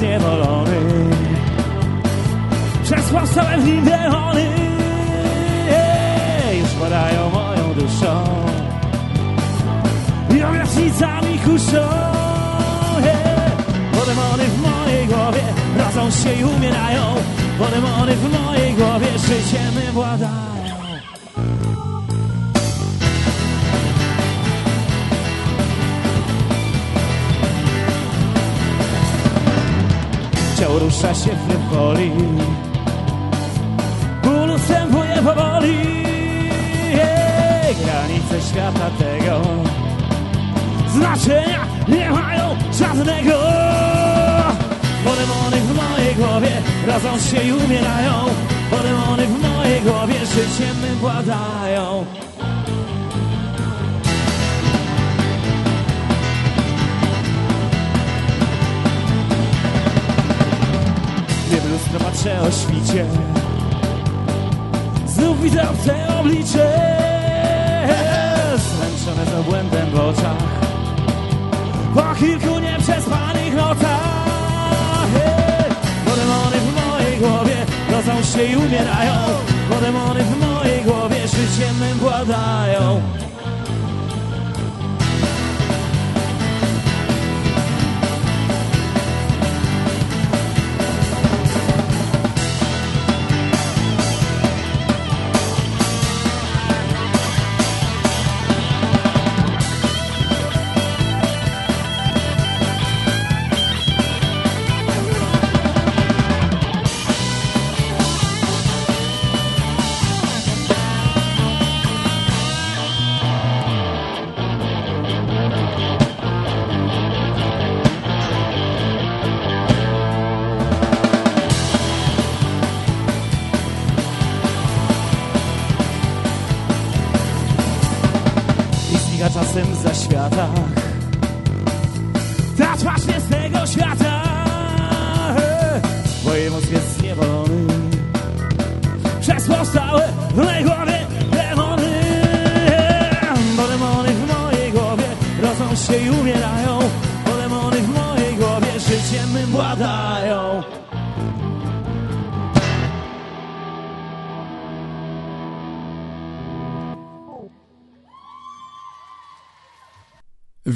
umysł mój jest niewolony Przez powstałe w nim demony Już badają moją duszą. I owiecznicami kuszą. Bo demony w mojej głowie rodzą się i umierają. Bo demony w mojej głowie życiem władają rusza się w niewoli Ból ustępuje powoli. Granice świata tego Znaczenia nie mają żadnego. Bo demony w mojej głowie rodzą się i umierają. Bo demony w mojej głowie życiem my lustro patrzę o świcie. Znów widzę obce oblicze Zmęczone z obłędem w oczach. Po kilku nieprzespanych nocach! Bo demony w mojej głowie rodzą się i umierają. Bo demony w mojej głowie życiem władają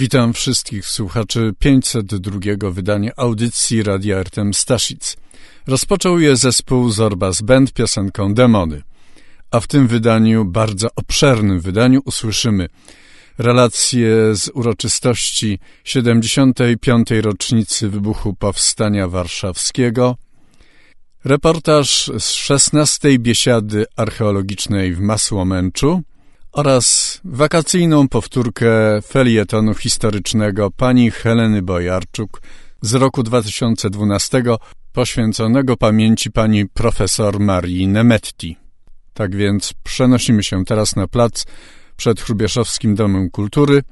Witam wszystkich słuchaczy 502 wydania audycji Radia Artem Staszic. Rozpoczął je zespół Zorbas Band piosenką Demony. A w tym wydaniu, bardzo obszernym wydaniu, usłyszymy relacje z uroczystości 75. rocznicy wybuchu Powstania Warszawskiego, reportaż z 16. biesiady archeologicznej w Masłomęczu, oraz wakacyjną powtórkę felietonu historycznego pani Heleny Bojarczuk z roku 2012 poświęconego pamięci pani profesor Marii Nemetti. Tak więc przenosimy się teraz na plac przed Hrubieszowskim Domem Kultury,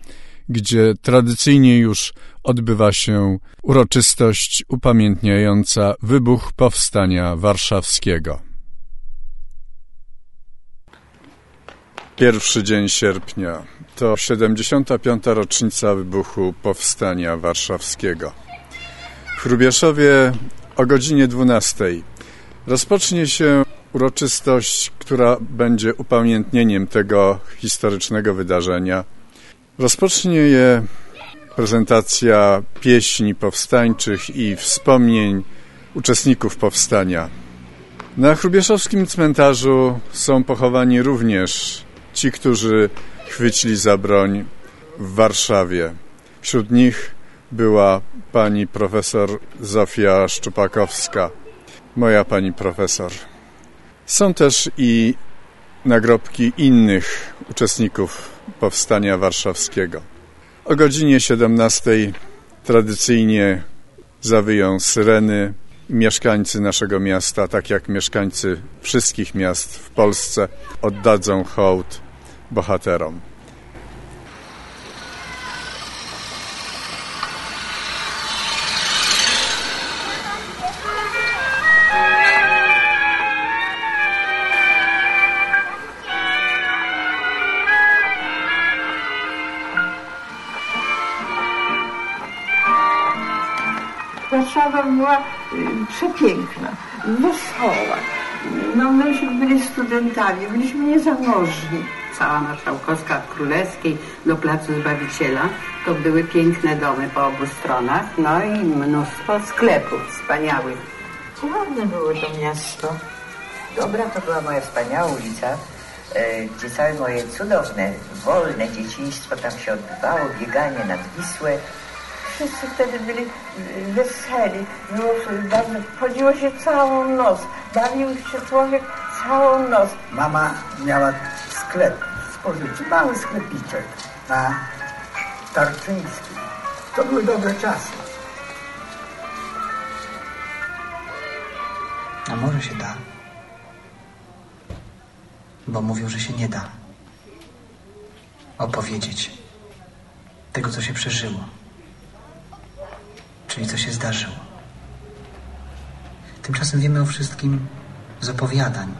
gdzie tradycyjnie już odbywa się uroczystość upamiętniająca wybuch Powstania Warszawskiego. Pierwszy dzień sierpnia to 75. rocznica wybuchu Powstania Warszawskiego. W Hrubieszowie o godzinie 12 rozpocznie się uroczystość, która będzie upamiętnieniem tego historycznego wydarzenia. Rozpocznie je prezentacja pieśni powstańczych i wspomnień uczestników powstania. Na Hrubieszowskim cmentarzu są pochowani również ci, którzy chwycili za broń w Warszawie. Wśród nich była pani profesor Zofia Szczupakowska, moja pani profesor. Są też i nagrobki innych uczestników powstania warszawskiego. O godzinie 17 tradycyjnie zawyją syreny mieszkańcy naszego miasta, tak jak mieszkańcy wszystkich miast w Polsce, oddadzą hołd bohaterom. Warszawa była y, przepiękna, wesoła. No myśmy byli studentami, byliśmy niezamożni. Cała Marszałkowska od Królewskiej do Placu Zbawiciela to były piękne domy po obu stronach, no i mnóstwo sklepów wspaniałych. Ładne było to miasto. Dobra to była moja wspaniała ulica, e, gdzie całe moje cudowne, wolne dzieciństwo tam się odbywało, bieganie nad Wisłę. Wszyscy wtedy byli weseli. Było bardzo, chodziło się całą noc. Bawił się człowiek całą noc. Mama miała sklep spożywczy, mały sklepiczek na Tarczyńskiej. To były dobre czasy. A może się da? Bo mówią, że się nie da opowiedzieć tego, co się przeżyło, czyli co się zdarzyło. Tymczasem wiemy o wszystkim z opowiadań.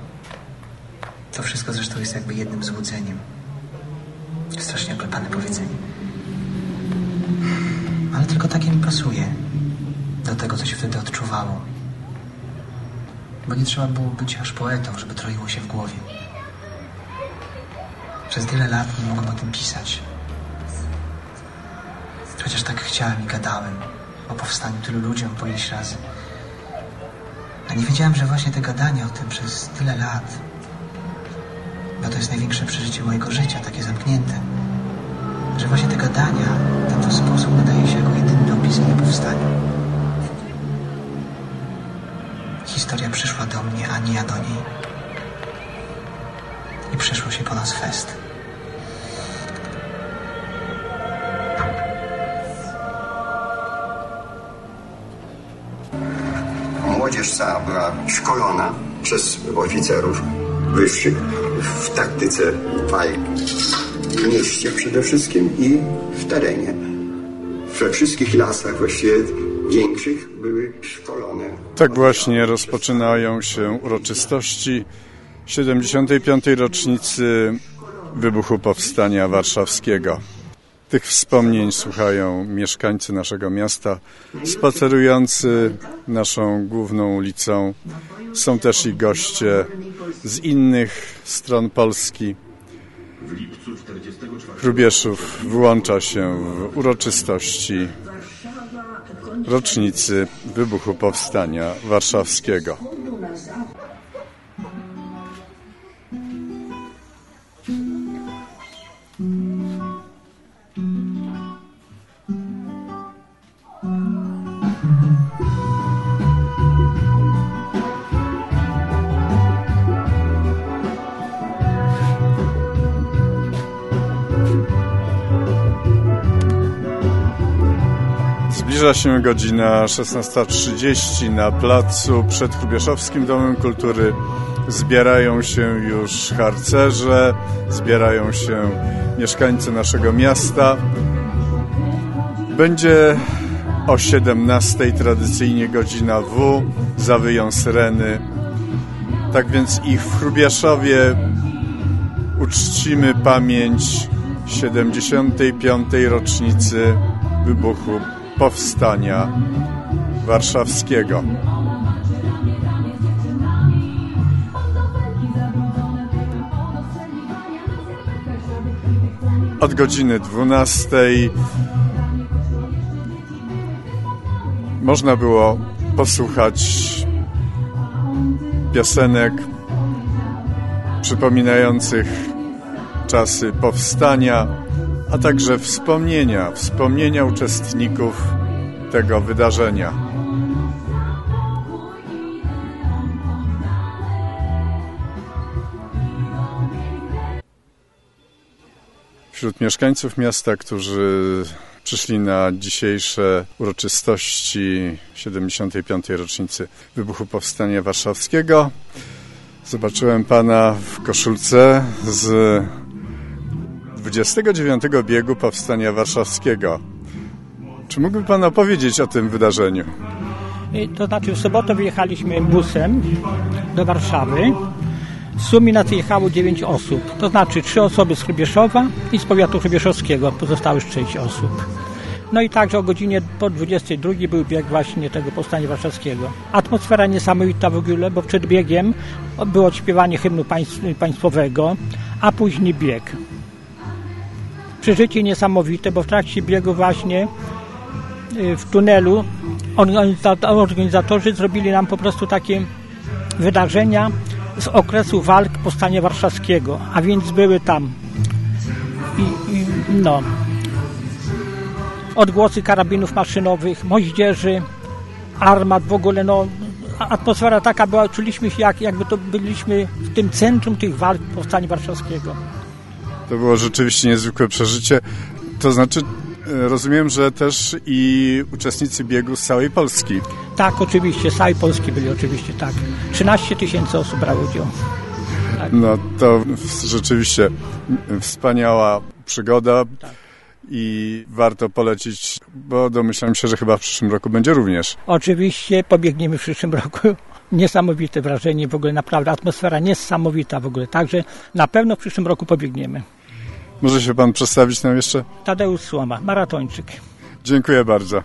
To wszystko zresztą jest jakby jednym złudzeniem. Strasznie oklepane powiedzenie. Ale tylko takie mi pasuje do tego, co się wtedy odczuwało. Bo nie trzeba było być aż poetą, żeby troiło się w głowie. Przez wiele lat nie mogłem o tym pisać. Chociaż tak chciałem i gadałem o powstaniu tylu ludziom po ileś razy. A nie wiedziałem, że właśnie te gadania o tym przez tyle lat, bo to jest największe przeżycie mojego życia, takie zamknięte, że właśnie te gadania w ten sposób nadaje się jako jedyny opis mnie powstania. Historia przyszła do mnie, a nie ja do niej. I przyszło się po nas fest. Cała była szkolona przez oficerów wyższych w taktyce walki. W mieście przede wszystkim i w terenie. We wszystkich lasach właściwie większych były szkolone. Tak właśnie rozpoczynają się uroczystości 75. rocznicy wybuchu Powstania Warszawskiego. Tych wspomnień słuchają mieszkańcy naszego miasta, spacerujący naszą główną ulicą. Są też i goście z innych stron Polski. Hrubieszów włącza się w uroczystości rocznicy wybuchu Powstania Warszawskiego. Zbliża się godzina 16.30 na placu przed Hrubieszowskim Domem Kultury. Zbierają się już harcerze, zbierają się mieszkańcy naszego miasta. Będzie o 17.00 tradycyjnie godzina W, zawyją syreny. Tak więc i w Hrubieszowie uczcimy pamięć 75. rocznicy wybuchu Powstania Warszawskiego. Od godziny 12 można było posłuchać piosenek przypominających czasy powstania, a także wspomnienia, wspomnienia uczestników tego wydarzenia. Wśród mieszkańców miasta, którzy przyszli na dzisiejsze uroczystości 75. rocznicy wybuchu Powstania Warszawskiego, zobaczyłem pana w koszulce z 29 biegu Powstania Warszawskiego. Czy mógłby Pan opowiedzieć o tym wydarzeniu? To znaczy w sobotę wyjechaliśmy busem do Warszawy. W sumie nas jechało 9 osób. To znaczy 3 osoby z Hrubieszowa i z powiatu hrubieszowskiego. Pozostałych 6 osób. No i także o godzinie po 22 był bieg właśnie tego Powstania Warszawskiego. Atmosfera niesamowita w ogóle, bo przed biegiem było śpiewanie hymnu państwowego, a później bieg. Przeżycie niesamowite, bo w trakcie biegu właśnie y, w tunelu organizatorzy zrobili nam po prostu takie wydarzenia z okresu walk Powstania Warszawskiego, a więc były tam i, i no, odgłosy karabinów maszynowych, moździerzy, armat, w ogóle no, atmosfera taka była, czuliśmy się jak, jakby to byliśmy w tym centrum tych walk Powstania Warszawskiego. To było rzeczywiście niezwykłe przeżycie. To znaczy, e, rozumiem, że też i uczestnicy biegu z całej Polski. Tak, oczywiście, z całej Polski byli oczywiście, tak. 13 tysięcy osób brało udział. Tak. No to rzeczywiście wspaniała przygoda. Tak i warto polecić, bo domyślam się, że chyba w przyszłym roku będzie również. Oczywiście pobiegniemy w przyszłym roku. Niesamowite wrażenie, w ogóle naprawdę atmosfera niesamowita w ogóle, także na pewno w przyszłym roku pobiegniemy. Może się pan przedstawić nam jeszcze? Tadeusz Słoma, maratończyk. Dziękuję bardzo.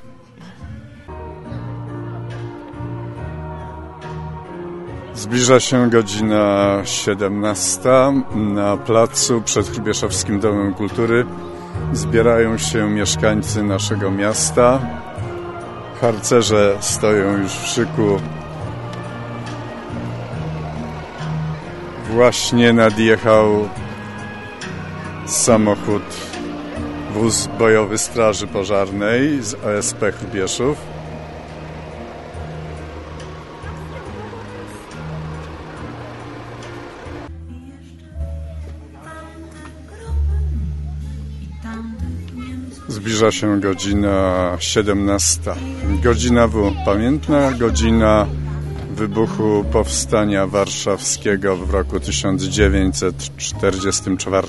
Zbliża się godzina 17 na placu przed Hrubieszowskim Domem Kultury zbierają się mieszkańcy naszego miasta. Harcerze stoją już w szyku. Właśnie nadjechał samochód, wóz bojowy Straży Pożarnej z OSP Chrubieszów. Zbliża się godzina 17. Godzina W. Pamiętna godzina wybuchu Powstania Warszawskiego w roku 1944.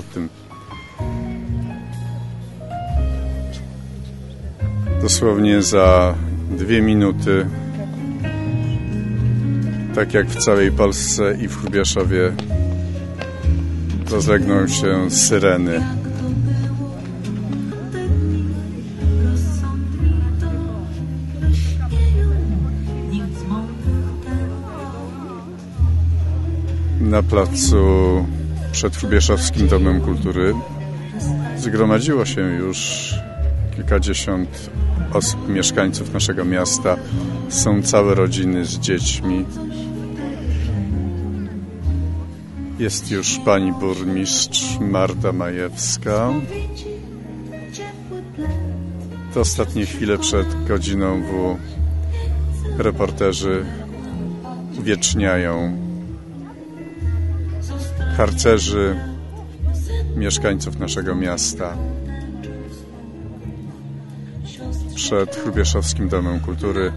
Dosłownie za dwie minuty, tak jak w całej Polsce i w Hrubieszowie, rozlegną się syreny. Na placu przed Hrubieszowskim Domem Kultury zgromadziło się już kilkadziesiąt osób, mieszkańców naszego miasta. Są całe rodziny z dziećmi. Jest już pani burmistrz Marta Majewska. To ostatnie chwile przed godziną W reporterzy uwieczniają harcerzy, mieszkańców naszego miasta. Przed Hrubieszowskim Domem Kultury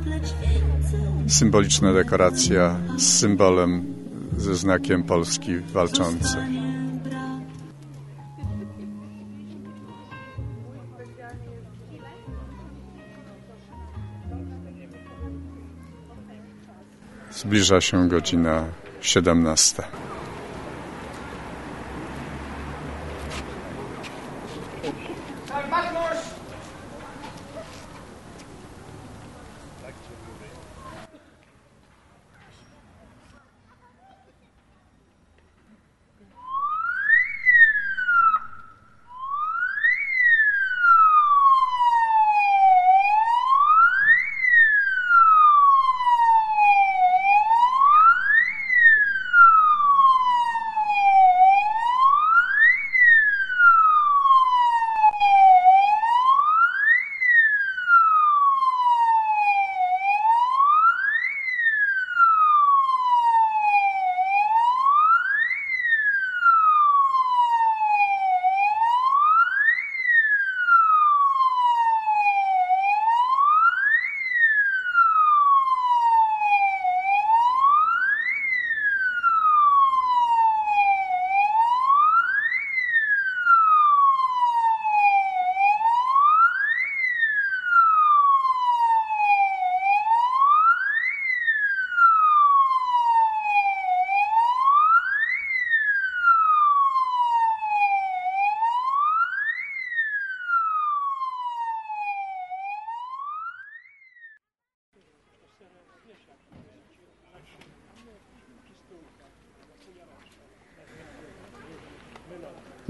symboliczna dekoracja z symbolem, ze znakiem Polski walczącej. Zbliża się godzina 17.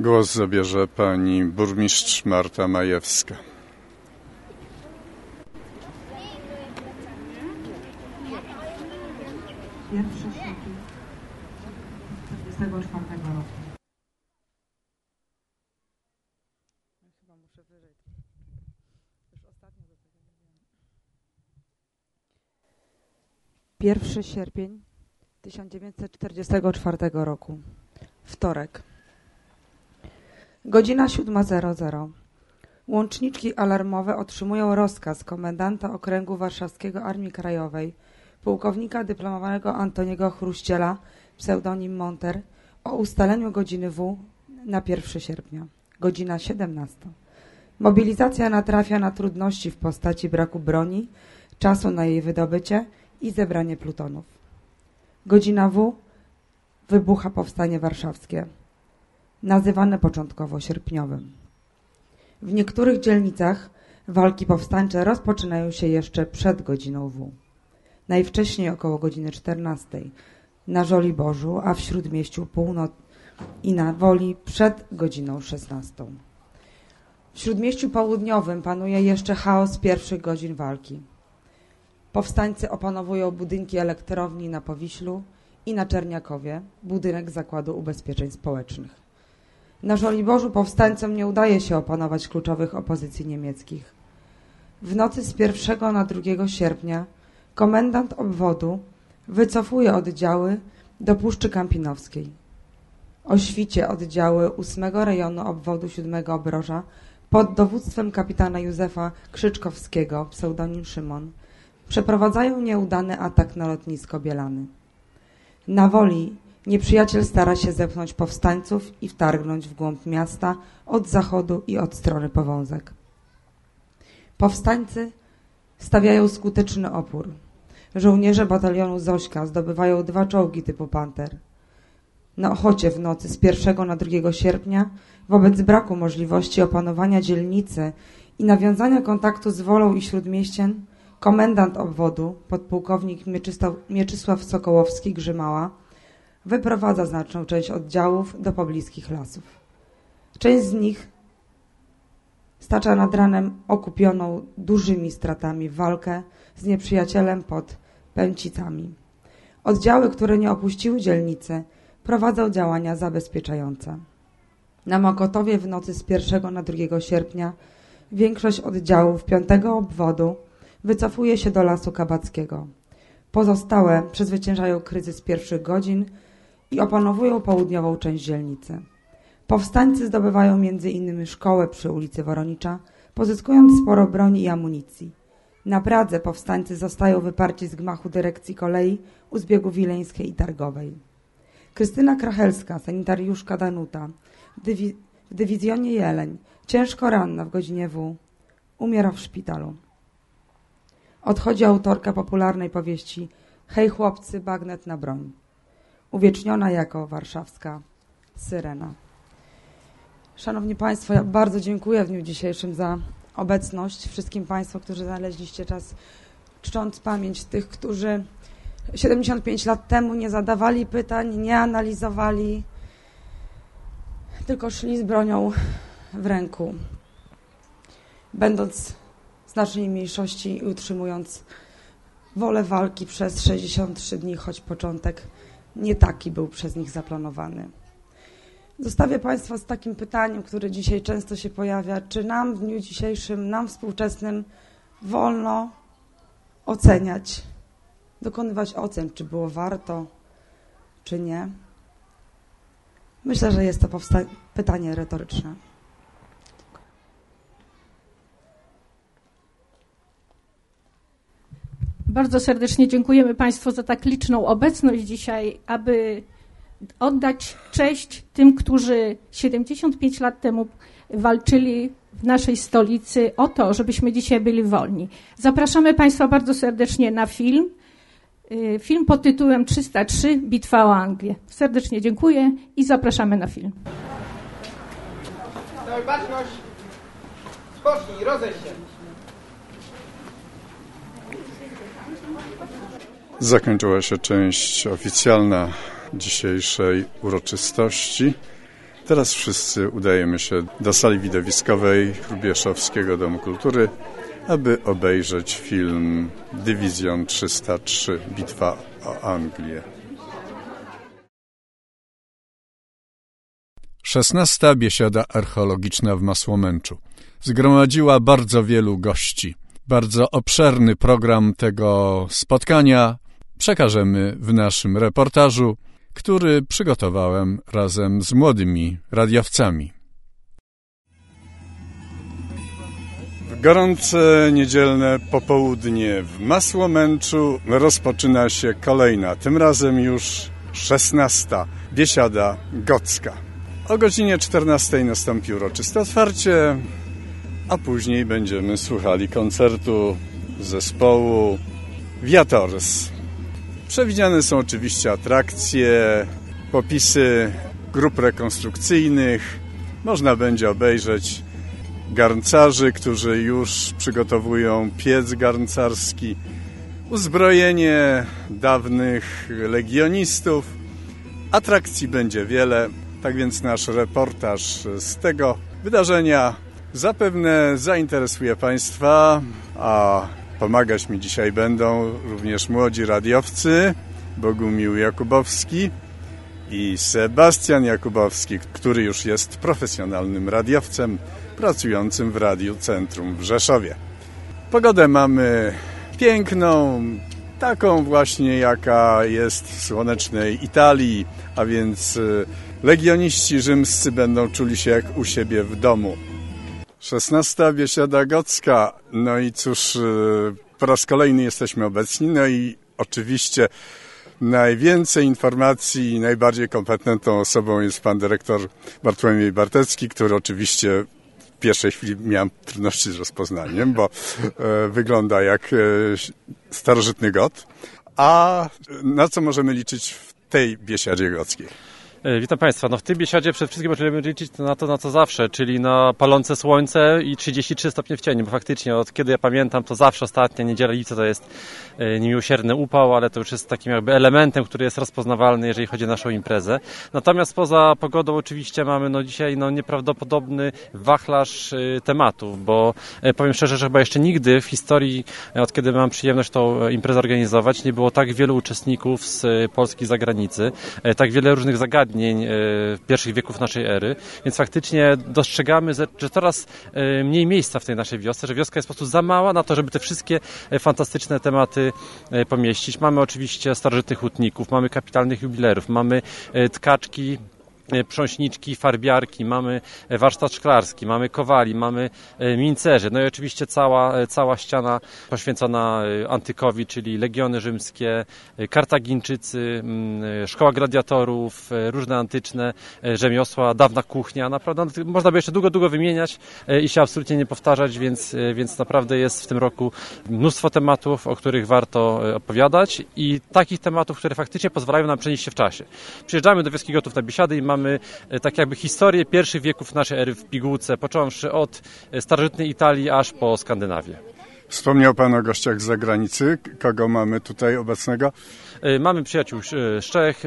Głos zabierze pani burmistrz Marta Majewska. Pierwszy sierpień 1944 roku. Pierwszy sierpień 1944 roku. Wtorek. Godzina 7.00. Łączniczki alarmowe otrzymują rozkaz komendanta okręgu warszawskiego Armii Krajowej, pułkownika dyplomowanego Antoniego Chruściela, pseudonim Monter, o ustaleniu godziny W na 1 sierpnia. Godzina 17. Mobilizacja natrafia na trudności w postaci braku broni, czasu na jej wydobycie i zebranie plutonów. Godzina W. Wybucha powstanie warszawskie, nazywane początkowo sierpniowym. W niektórych dzielnicach walki powstańcze rozpoczynają się jeszcze przed godziną W. Najwcześniej około godziny 14 na Żoliborzu, a w Śródmieściu Północ i na Woli przed godziną 16. W Śródmieściu Południowym panuje jeszcze chaos pierwszych godzin walki. Powstańcy opanowują budynki elektrowni na Powiślu i na Czerniakowie, budynek Zakładu Ubezpieczeń Społecznych. Na Żoliborzu powstańcom nie udaje się opanować kluczowych opozycji niemieckich. W nocy z 1 na 2 sierpnia komendant obwodu wycofuje oddziały do Puszczy Kampinowskiej. O świcie oddziały 8 rejonu obwodu 7 Obroża pod dowództwem kapitana Józefa Krzyczkowskiego, pseudonim Szymon, przeprowadzają nieudany atak na lotnisko Bielany. Na woli nieprzyjaciel stara się zepchnąć powstańców i wtargnąć w głąb miasta od zachodu i od strony powązek. Powstańcy stawiają skuteczny opór. Żołnierze batalionu Zośka zdobywają dwa czołgi typu Panter. Na Ochocie w nocy z 1 na 2 sierpnia, wobec braku możliwości opanowania dzielnicy i nawiązania kontaktu z Wolą i Śródmieściem, komendant obwodu, podpułkownik Mieczysław Sokołowski Grzymała, wyprowadza znaczną część oddziałów do pobliskich lasów. Część z nich stacza nad ranem okupioną dużymi stratami walkę z nieprzyjacielem pod Pęcicami. Oddziały, które nie opuściły dzielnicy, prowadzą działania zabezpieczające. Na Mokotowie w nocy z 1 na 2 sierpnia większość oddziałów 5 obwodu wycofuje się do Lasu Kabackiego. Pozostałe przezwyciężają kryzys pierwszych godzin i opanowują południową część dzielnicy. Powstańcy zdobywają innymi szkołę przy ulicy Woronicza, pozyskując sporo broni i amunicji. Na Pradze powstańcy zostają wyparci z gmachu dyrekcji kolei u zbiegu wileńskiej i targowej. Krystyna Krachelska, sanitariuszka Danuta, w, dywi w dywizjonie Jeleń, ciężko ranna w godzinie W, umiera w szpitalu. Odchodzi autorka popularnej powieści Hej chłopcy, bagnet na broń. Uwieczniona jako warszawska syrena. Szanowni Państwo, ja bardzo dziękuję w dniu dzisiejszym za obecność. Wszystkim Państwu, którzy znaleźliście czas, czcząc pamięć tych, którzy 75 lat temu nie zadawali pytań, nie analizowali, tylko szli z bronią w ręku, będąc znacznej mniejszości i utrzymując wolę walki przez 63 dni, choć początek nie taki był przez nich zaplanowany. Zostawię Państwa z takim pytaniem, które dzisiaj często się pojawia. Czy nam w dniu dzisiejszym, nam współczesnym wolno oceniać, dokonywać ocen, czy było warto, czy nie? Myślę, że jest to pytanie retoryczne. Bardzo serdecznie dziękujemy Państwu za tak liczną obecność dzisiaj, aby oddać cześć tym, którzy 75 lat temu walczyli w naszej stolicy o to, żebyśmy dzisiaj byli wolni. Zapraszamy Państwa bardzo serdecznie na film. Y, film pod tytułem 303 Bitwa o Anglię. Serdecznie dziękuję i zapraszamy na film. Baczność, spocznij, rozejść się. Zakończyła się część oficjalna dzisiejszej uroczystości. Teraz wszyscy udajemy się do sali widowiskowej Rubieszowskiego Domu Kultury, aby obejrzeć film Dywizjon 303 Bitwa o Anglię. Szesnasta biesiada archeologiczna w Masłomęczu zgromadziła bardzo wielu gości. Bardzo obszerny program tego spotkania przekażemy w naszym reportażu, który przygotowałem razem z młodymi radiowcami. W gorące niedzielne popołudnie w Masłomęczu rozpoczyna się kolejna, tym razem już szesnasta biesiada gocka. O godzinie 14 nastąpi uroczyste otwarcie, a później będziemy słuchali koncertu zespołu Viators. Przewidziane są oczywiście atrakcje, popisy grup rekonstrukcyjnych. Można będzie obejrzeć garncarzy, którzy już przygotowują piec garncarski, uzbrojenie dawnych legionistów. Atrakcji będzie wiele, tak więc nasz reportaż z tego wydarzenia zapewne zainteresuje Państwa, a pomagać mi dzisiaj będą również młodzi radiowcy Bogumił Jakubowski i Sebastian Jakubowski, który już jest profesjonalnym radiowcem pracującym w Radiu Centrum w Rzeszowie. Pogodę mamy piękną, taką właśnie jaka jest w słonecznej Italii, a więc y, legioniści rzymscy będą czuli się jak u siebie w domu. 16. Biesiada Gocka. No i cóż, y, po raz kolejny jesteśmy obecni. No i oczywiście najwięcej informacji i najbardziej kompetentną osobą jest pan dyrektor Bartłomiej Bartecki, który oczywiście w pierwszej chwili miałem trudności z rozpoznaniem, bo e, wygląda jak e, starożytny got. A na co możemy liczyć w tej biesiadzie gockiej? E, witam Państwa. No w tym biesiadzie przede wszystkim możemy liczyć na to, na co zawsze, czyli na palące słońce i 33 stopnie w cieniu, bo faktycznie od kiedy ja pamiętam, to zawsze ostatnia niedziela lipca to jest e, niemiłosierny upał, ale to już jest takim jakby elementem, który jest rozpoznawalny, jeżeli chodzi o naszą imprezę. Natomiast poza pogodą oczywiście mamy no dzisiaj no nieprawdopodobny wachlarz e, tematów, bo powiem szczerze, że chyba jeszcze nigdy w historii, od kiedy mam przyjemność tą imprezę organizować, nie było tak wielu uczestników z Polski zagranicy, tak wiele różnych zagadnień, zagadnień e, pierwszych wieków naszej ery, więc faktycznie dostrzegamy, że coraz e, mniej miejsca w tej naszej wiosce, że wioska jest po prostu za mała na to, żeby te wszystkie e, fantastyczne tematy pomieścić. Mamy oczywiście starożytnych hutników, mamy kapitalnych jubilerów, mamy tkaczki, prząśniczki, farbiarki, mamy e, warsztat szklarski, mamy kowali, mamy e, mincerzy, no i oczywiście cała, cała ściana poświęcona antykowi, czyli legiony rzymskie, Kartagińczycy, mm, szkoła gladiatorów, różne antyczne rzemiosła, dawna kuchnia, naprawdę no, można by jeszcze długo, długo wymieniać i się absolutnie nie powtarzać, więc, więc naprawdę jest w tym roku mnóstwo tematów, o których warto opowiadać i takich tematów, które faktycznie pozwalają nam przenieść się w czasie. Przyjeżdżamy do Wioski Gotów na Biesiady i mamy e, tak jakby historię pierwszych wieków naszej ery w pigułce, począwszy od e, starożytnej Italii aż po Skandynawię. Wspomniał Pan o gościach z zagranicy. Kogo mamy tutaj obecnego? E, mamy przyjaciół z Czech,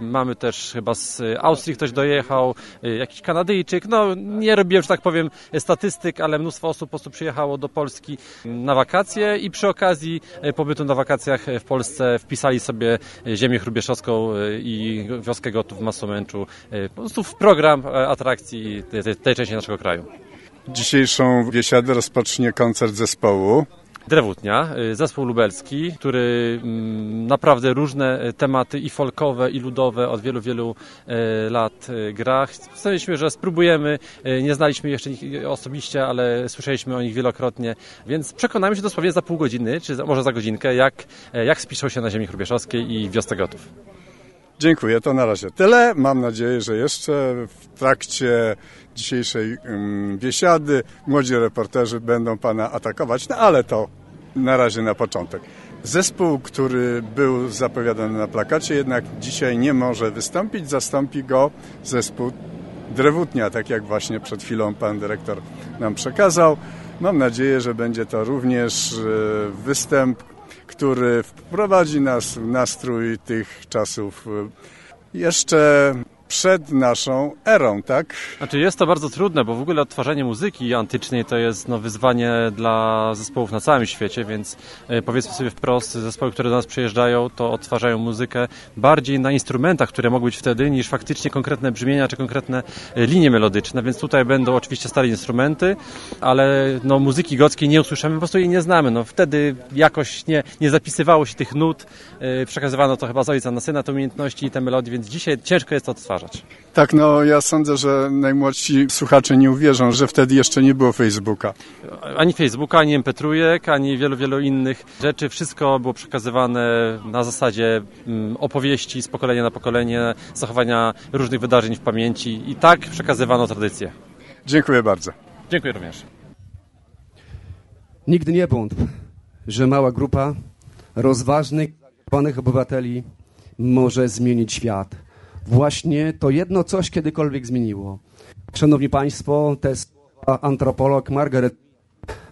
mamy też chyba z Austrii ktoś dojechał, jakiś Kanadyjczyk. No nie robiłem, że tak powiem, statystyk, ale mnóstwo osób po prostu przyjechało do Polski na wakacje i przy okazji pobytu na wakacjach w Polsce wpisali sobie ziemię chrubieszowską i wioskę Gotów w Masomęczu po prostu w program atrakcji tej, tej części naszego kraju. Dzisiejszą biesiadę rozpocznie koncert zespołu. Drewutnia, y, zespół lubelski, który mm, naprawdę różne y, tematy i folkowe, i ludowe od wielu, wielu y, lat gra. Staliśmy, że spróbujemy, nie znaliśmy jeszcze ich osobiście, ale słyszeliśmy o nich wielokrotnie, więc przekonamy się dosłownie za pół godziny, czy może za godzinkę, jak, jak spiszą się na ziemi chrubieszowskiej i wiosce gotów. Dziękuję, to na razie tyle. Mam nadzieję, że jeszcze w trakcie dzisiejszej biesiady młodzi reporterzy będą Pana atakować, no ale to na razie na początek. Zespół, który był zapowiadany na plakacie, jednak dzisiaj nie może wystąpić. Zastąpi go zespół Drewutnia, tak jak właśnie przed chwilą pan dyrektor nam przekazał. Mam nadzieję, że będzie to również e, występ który wprowadzi nas w nastrój tych czasów. Jeszcze przed naszą erą, tak? Znaczy jest to bardzo trudne, bo w ogóle odtwarzanie muzyki antycznej to jest no, wyzwanie dla zespołów na całym świecie, więc e, powiedzmy sobie wprost, zespoły, które do nas przyjeżdżają, to odtwarzają muzykę bardziej na instrumentach, które mogły być wtedy, niż faktycznie konkretne brzmienia czy konkretne e, linie melodyczne, więc tutaj będą oczywiście stare instrumenty, ale no, muzyki gockiej nie usłyszymy, po prostu jej nie znamy. No, wtedy jakoś nie, nie zapisywało się tych nut, e, przekazywano to chyba z ojca na syna te umiejętności i te melodie, więc dzisiaj ciężko jest to odtwarzać. Tak, no ja sądzę, że najmłodsi słuchacze nie uwierzą, że wtedy jeszcze nie było Facebooka. Ani Facebooka, ani MP3, ani wielu, wielu innych rzeczy. Wszystko było przekazywane na zasadzie mm, opowieści z pokolenia na pokolenie, zachowania różnych wydarzeń w pamięci i tak przekazywano tradycję. Dziękuję bardzo. Dziękuję również. Nigdy nie wątp, że mała grupa rozważnych, obywateli może zmienić świat właśnie to jedno coś kiedykolwiek zmieniło. Szanowni Państwo, te słowa antropolog Margaret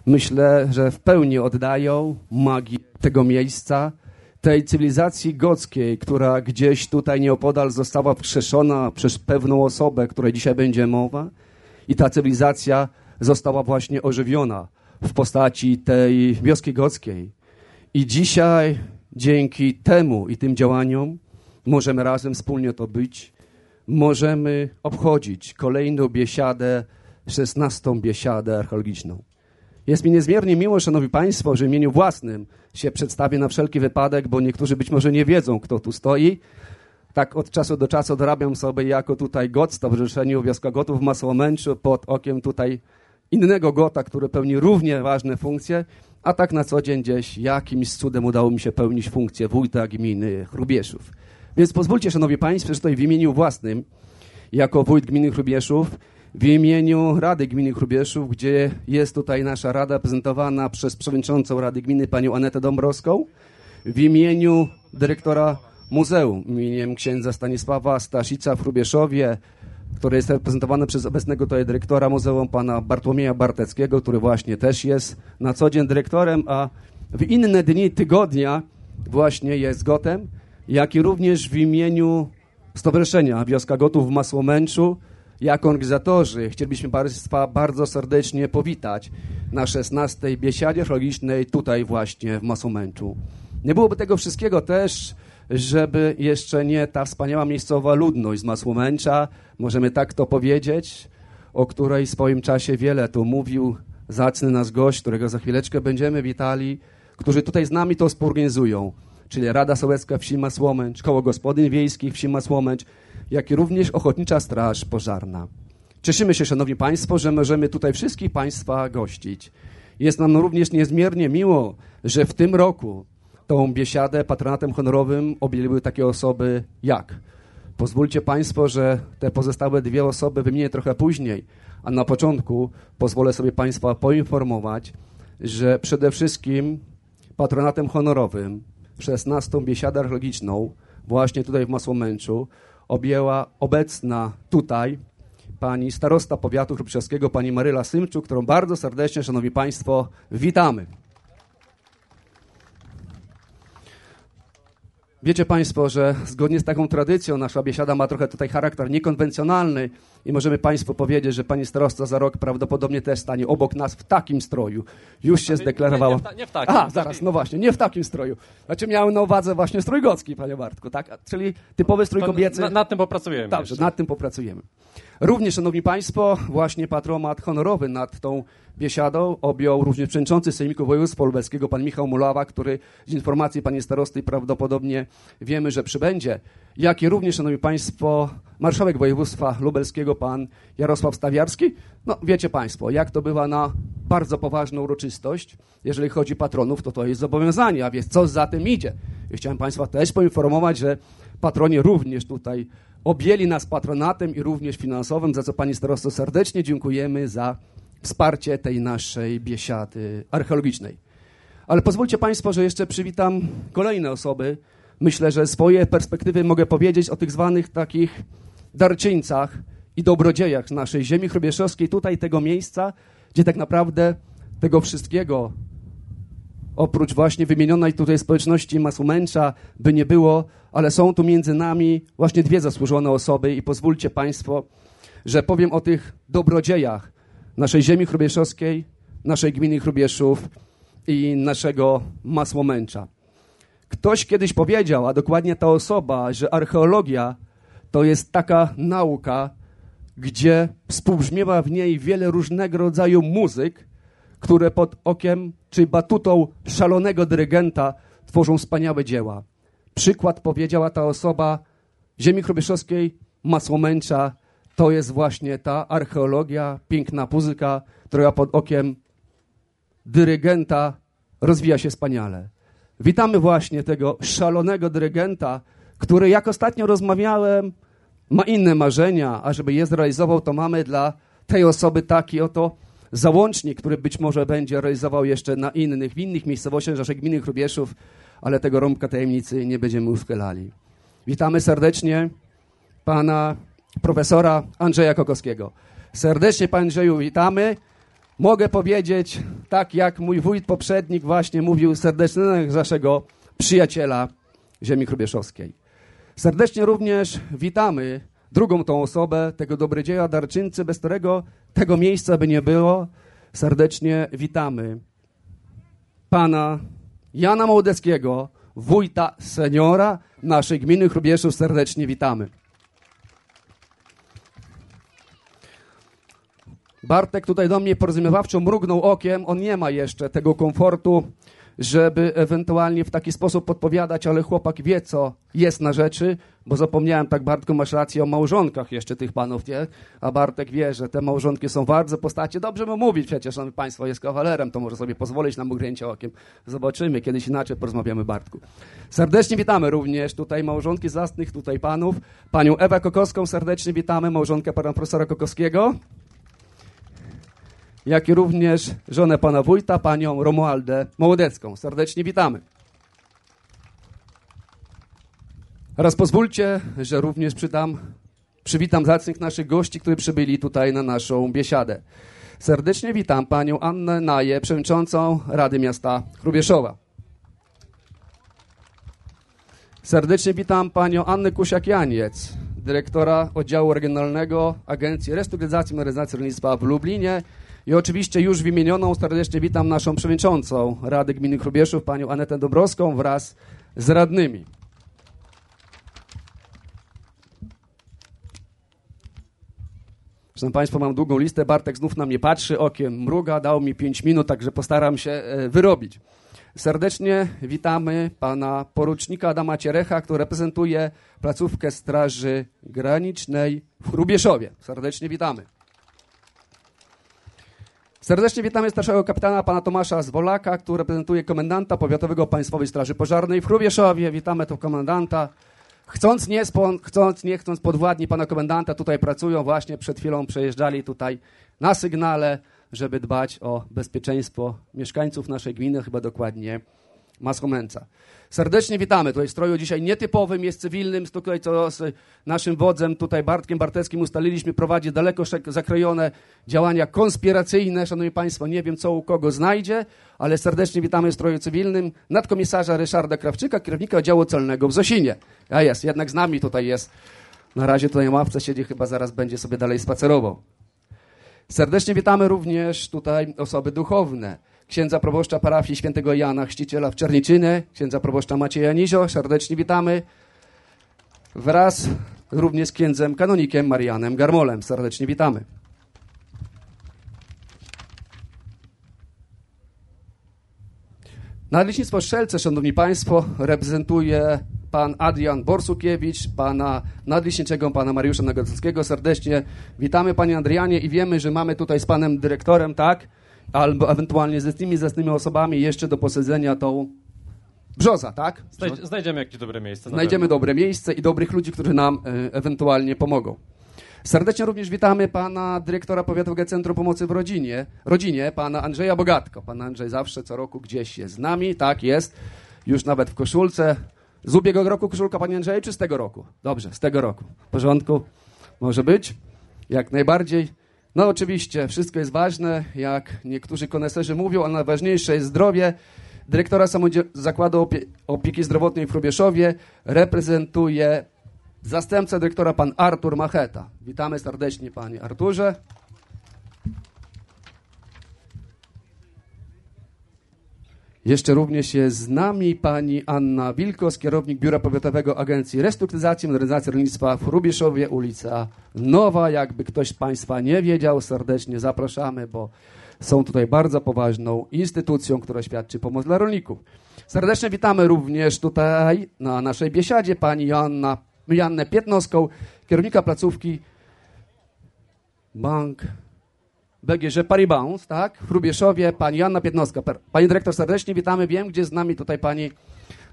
myślę, że w pełni oddają magię tego miejsca, tej cywilizacji gockiej, która gdzieś tutaj nieopodal została wskrzeszona przez pewną osobę, której dzisiaj będzie mowa i ta cywilizacja została właśnie ożywiona w postaci tej wioski gockiej. I dzisiaj dzięki temu i tym działaniom Możemy razem wspólnie to być. Możemy obchodzić kolejną biesiadę, szesnastą biesiadę archeologiczną. Jest mi niezmiernie miło, Szanowni Państwo, że w imieniu własnym się przedstawię na wszelki wypadek, bo niektórzy być może nie wiedzą, kto tu stoi. Tak od czasu do czasu dorabiam sobie jako tutaj got w Stowarzyszeniu Wioska Gotów w Masłomęczu pod okiem tutaj innego gota, który pełni równie ważne funkcje, a tak na co dzień gdzieś jakimś cudem udało mi się pełnić funkcję wójta gminy Chrubieszów. Więc pozwólcie, szanowni państwo, że tutaj w imieniu własnym, jako wójt gminy Chrubieszów, w imieniu Rady Gminy Chrubieszów, gdzie jest tutaj nasza rada prezentowana przez przewodniczącą Rady Gminy, panią Anetę Dąbrowską, w imieniu dyrektora muzeum, imieniem księdza Stanisława Staszica w Chrubieszowie, które jest reprezentowane przez obecnego tutaj dyrektora muzeum, pana Bartłomieja Barteckiego, który właśnie też jest na co dzień dyrektorem, a w inne dni tygodnia właśnie jest gotem jak i również w imieniu Stowarzyszenia Wioska Gotów w Masłomęczu, jako organizatorzy chcielibyśmy Państwa bardzo serdecznie powitać na 16. biesiadzie archeologicznej tutaj właśnie w Masłomęczu. Nie byłoby tego wszystkiego też, żeby jeszcze nie ta wspaniała miejscowa ludność z Masłomęcza, możemy tak to powiedzieć, o której w swoim czasie wiele tu mówił zacny nasz gość, którego za chwileczkę będziemy witali, którzy tutaj z nami to sporganizują czyli Rada Sołecka Wsi Masłomęcz, Koło Gospodyń Wiejskich Wsi Masłomęcz, jak i również Ochotnicza Straż Pożarna. Cieszymy się, Szanowni Państwo, że możemy tutaj wszystkich Państwa gościć. Jest nam również niezmiernie miło, że w tym roku tą biesiadę patronatem honorowym objęły takie osoby jak. Pozwólcie Państwo, że te pozostałe dwie osoby wymienię trochę później, a na początku pozwolę sobie Państwa poinformować, że przede wszystkim patronatem honorowym 16. biesiadę archeologiczną właśnie tutaj w Masłomęczu objęła obecna tutaj pani starosta powiatu chrupczewskiego, pani Maryla Symczuk, którą bardzo serdecznie, szanowni państwo, witamy. Wiecie Państwo, że zgodnie z taką tradycją nasza biesiada ma trochę tutaj charakter niekonwencjonalny i możemy Państwu powiedzieć, że Pani starosta za rok prawdopodobnie też stanie obok nas w takim stroju. Już się zdeklarowała. Nie, nie, nie w takim. A, zaraz, no właśnie, nie w takim stroju. Znaczy miałem na uwadze właśnie strój gocki, Panie Bartku, tak? Czyli typowy strój kobiecy. Na, nad tym popracujemy. Dobrze, nad tym popracujemy. Również, Szanowni Państwo, właśnie patromat honorowy nad tą biesiadą objął również przewodniczący Sejmiku Województwa Lubelskiego, pan Michał Mulawa, który z informacji pani starosty prawdopodobnie wiemy, że przybędzie, jak i również, Szanowni Państwo, marszałek województwa lubelskiego, pan Jarosław Stawiarski. No, wiecie Państwo, jak to bywa na bardzo poważną uroczystość, jeżeli chodzi patronów, to to jest zobowiązanie, a więc co za tym idzie. I chciałem Państwa też poinformować, że patroni również tutaj objęli nas patronatem i również finansowym, za co Pani Starosto serdecznie dziękujemy za wsparcie tej naszej biesiady archeologicznej. Ale pozwólcie Państwo, że jeszcze przywitam kolejne osoby. Myślę, że swoje perspektywy mogę powiedzieć o tych zwanych takich darczyńcach i dobrodziejach naszej ziemi chrubieszowskiej, tutaj tego miejsca, gdzie tak naprawdę tego wszystkiego oprócz właśnie wymienionej tutaj społeczności Masumęcza, by nie było, ale są tu między nami właśnie dwie zasłużone osoby i pozwólcie Państwo, że powiem o tych dobrodziejach naszej ziemi chrubieszowskiej, naszej gminy Chrubieszów i naszego Masłomęcza. Ktoś kiedyś powiedział, a dokładnie ta osoba, że archeologia to jest taka nauka, gdzie współbrzmiewa w niej wiele różnego rodzaju muzyk, które pod okiem czy batutą szalonego dyrygenta tworzą wspaniałe dzieła. Przykład powiedziała ta osoba ziemi chrubieszowskiej, Masłomęcza, to jest właśnie ta archeologia, piękna muzyka, która pod okiem dyrygenta rozwija się wspaniale. Witamy właśnie tego szalonego dyrygenta, który jak ostatnio rozmawiałem, ma inne marzenia, a żeby je zrealizował, to mamy dla tej osoby taki oto załącznik, który być może będzie realizował jeszcze na innych, w innych miejscowościach naszej gminy Chrubieszów, ale tego rąbka tajemnicy nie będziemy uchylali. Witamy serdecznie pana profesora Andrzeja Kokowskiego. Serdecznie, panie Andrzeju, witamy. Mogę powiedzieć, tak jak mój wójt poprzednik właśnie mówił, serdecznie naszego przyjaciela ziemi chrubieszowskiej. Serdecznie również witamy drugą tą osobę, tego dobrodzieja darczyńcy, bez którego tego miejsca by nie było. Serdecznie witamy pana Jana Mołdeckiego, wójta seniora naszej gminy Chrubieszów. Serdecznie witamy. Bartek tutaj do mnie porozumiewawczo mrugnął okiem. On nie ma jeszcze tego komfortu, żeby ewentualnie w taki sposób podpowiadać, ale chłopak wie, co jest na rzeczy, bo zapomniałem, tak Bartku, masz rację o małżonkach jeszcze tych panów, nie? A Bartek wie, że te małżonki są bardzo postacie. Dobrze mu mówić przecież, on państwo jest kawalerem, to może sobie pozwolić na mrugnięcie okiem. Zobaczymy, kiedyś inaczej porozmawiamy, Bartku. Serdecznie witamy również tutaj małżonki zastnych, tutaj panów. Panią Ewę Kokowską serdecznie witamy, małżonkę pana profesora Kokowskiego jak i również żonę pana wójta, panią Romualdę Mołodecką. Serdecznie witamy. Teraz pozwólcie, że również przydam, przywitam zacnych naszych gości, którzy przybyli tutaj na naszą biesiadę. Serdecznie witam panią Annę Naję, przewodniczącą Rady Miasta Chrubieszowa. Serdecznie witam panią Annę Kusiak-Janiec, dyrektora oddziału regionalnego Agencji Restrukturyzacji i Modernizacji Rolnictwa w Lublinie i oczywiście już wymienioną serdecznie witam naszą przewodniczącą Rady Gminy Chrubieszów, panią Anetę Dobrowską wraz z radnymi. Szanowni Państwo, mam długą listę. Bartek znów na mnie patrzy, okiem mruga, dał mi 5 minut, także postaram się e, wyrobić. Serdecznie witamy pana porucznika Adama Cierecha, który reprezentuje placówkę Straży Granicznej w Chrubieszowie. Serdecznie witamy. Serdecznie witamy starszego kapitana pana Tomasza Zwolaka, który reprezentuje komendanta powiatowego Państwowej Straży Pożarnej w Chrubieszowie. Witamy tu komendanta. Chcąc nie, chcąc nie chcąc, podwładni pana komendanta tutaj pracują. Właśnie przed chwilą przejeżdżali tutaj na sygnale, żeby dbać o bezpieczeństwo mieszkańców naszej gminy, chyba dokładnie Maschomęca. Serdecznie witamy tutaj w stroju dzisiaj nietypowym, jest cywilnym, tutaj co z naszym wodzem, tutaj Bartkiem Barteckim ustaliliśmy, prowadzi daleko zakrojone działania konspiracyjne. Szanowni Państwo, nie wiem co u kogo znajdzie, ale serdecznie witamy w stroju cywilnym nadkomisarza Ryszarda Krawczyka, kierownika oddziału celnego w Zosinie. A jest, jednak z nami tutaj jest. Na razie tutaj na ławce siedzi, chyba zaraz będzie sobie dalej spacerował. Serdecznie witamy również tutaj osoby duchowne księdza proboszcza parafii świętego Jana Chrzciciela w Czerniczynie, księdza proboszcza Macieja Nizio. Serdecznie witamy. Wraz również z księdzem kanonikiem Marianem Garmolem. Serdecznie witamy. Nadleśnictwo Strzelce, szanowni państwo, reprezentuje pan Adrian Borsukiewicz, pana nadleśniczego, pana Mariusza Nagodzkiego. Serdecznie witamy panie Adrianie i wiemy, że mamy tutaj z panem dyrektorem, tak? Albo ewentualnie ze tymi zasnymi osobami jeszcze do posadzenia tą brzoza, tak? Znajdziemy jakieś dobre miejsce. Znajdziemy dobre miejsce i dobrych ludzi, którzy nam e, ewentualnie pomogą. Serdecznie również witamy pana dyrektora Powiatowego Centrum Pomocy w Rodzinie, rodzinie pana Andrzeja Bogatko. Pan Andrzej zawsze co roku gdzieś jest z nami, tak jest, już nawet w koszulce. Z ubiegłego roku koszulka, panie Andrzeju, czy z tego roku? Dobrze, z tego roku. W porządku? Może być? Jak najbardziej. No oczywiście, wszystko jest ważne, jak niektórzy koneserzy mówią, ale najważniejsze jest zdrowie. dyrektora Zakładu Opie- Opieki Zdrowotnej w Hrubieszowie reprezentuje zastępca dyrektora pan Artur Macheta. Witamy serdecznie panie Arturze. Jeszcze również jest z nami pani Anna Wilkos, kierownik Biura Powiatowego Agencji Restrukturyzacji i Modernizacji Rolnictwa w Hrubieszowie, ulica Nowa. Jakby ktoś z Państwa nie wiedział, serdecznie zapraszamy, bo są tutaj bardzo poważną instytucją, która świadczy pomoc dla rolników. Serdecznie witamy również tutaj na naszej biesiadzie pani Joanna, Joannę Pietnoską, kierownika placówki Bank BGŻ Paribas, tak? W Hrubieszowie, pani Joanna Pietnoska. Per- Pani dyrektor, serdecznie witamy. Wiem, gdzie z nami tutaj pani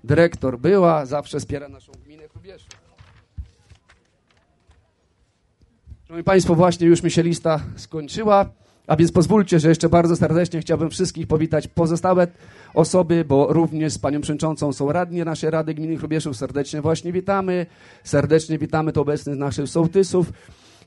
dyrektor była, zawsze wspiera naszą gminę Hrubieszów. Szanowni Państwo, właśnie już mi się lista skończyła, a więc pozwólcie, że jeszcze bardzo serdecznie chciałbym wszystkich powitać pozostałe osoby, bo również z panią przewodniczącą są radni naszej Rady Gminy Hrubieszów. Serdecznie właśnie witamy. Serdecznie witamy tu obecnych naszych sołtysów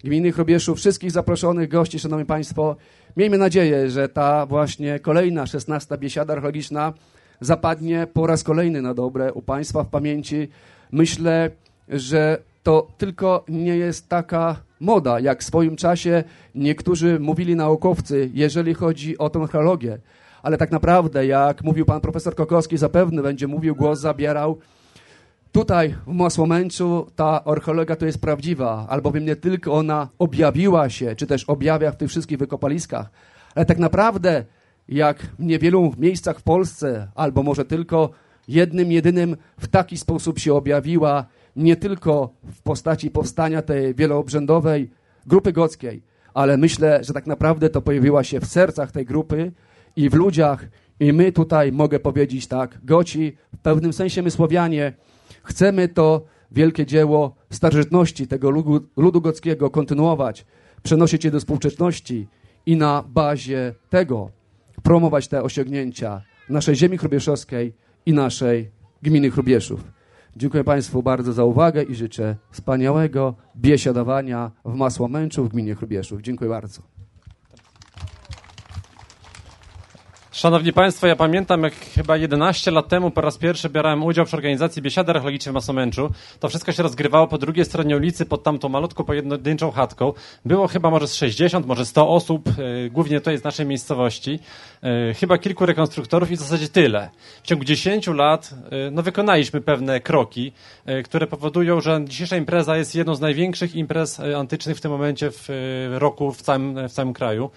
gminy Hrubieszów, wszystkich zaproszonych gości, szanowni państwo. Miejmy nadzieję, że ta właśnie kolejna, szesnasta biesiada archeologiczna zapadnie po raz kolejny na dobre u państwa w pamięci. Myślę, że to tylko nie jest taka moda, jak w swoim czasie niektórzy mówili naukowcy, jeżeli chodzi o tę archeologię. Ale tak naprawdę, jak mówił pan profesor Kokowski, zapewne będzie mówił, głos zabierał, Tutaj w Masłomęczu ta archeologia to jest prawdziwa, albowiem nie tylko ona objawiła się, czy też objawia w tych wszystkich wykopaliskach, ale tak naprawdę jak w niewielu miejscach w Polsce, albo może tylko jednym, jedynym w taki sposób się objawiła, nie tylko w postaci powstania tej wieloobrzędowej grupy gockiej, ale myślę, że tak naprawdę to pojawiła się w sercach tej grupy i w ludziach. I my tutaj, mogę powiedzieć tak, goci, w pewnym sensie my Słowianie, chcemy to wielkie dzieło starożytności tego ludu, ludu gockiego kontynuować, przenosić je do współczesności i na bazie tego promować te osiągnięcia naszej ziemi chrubieszowskiej i naszej gminy Chrubieszów. Dziękuję Państwu bardzo za uwagę i życzę wspaniałego biesiadowania w Masłomęczu w gminie Chrubieszów. Dziękuję bardzo. Szanowni Państwo, ja pamiętam, jak chyba 11 lat temu po raz pierwszy brałem udział w organizacji Biesiady Archeologicznej w Masomęczu. To wszystko się rozgrywało po drugiej stronie ulicy, pod tamtą malutką, pojedynczą chatką. Było chyba może z 60, może 100 osób, e, głównie tutaj z naszej miejscowości. E, chyba kilku rekonstruktorów i w zasadzie tyle. W ciągu 10 lat e, no, wykonaliśmy pewne kroki, które powodują, że dzisiejsza impreza jest jedną z największych imprez antycznych w tym momencie w roku w całym, w całym kraju.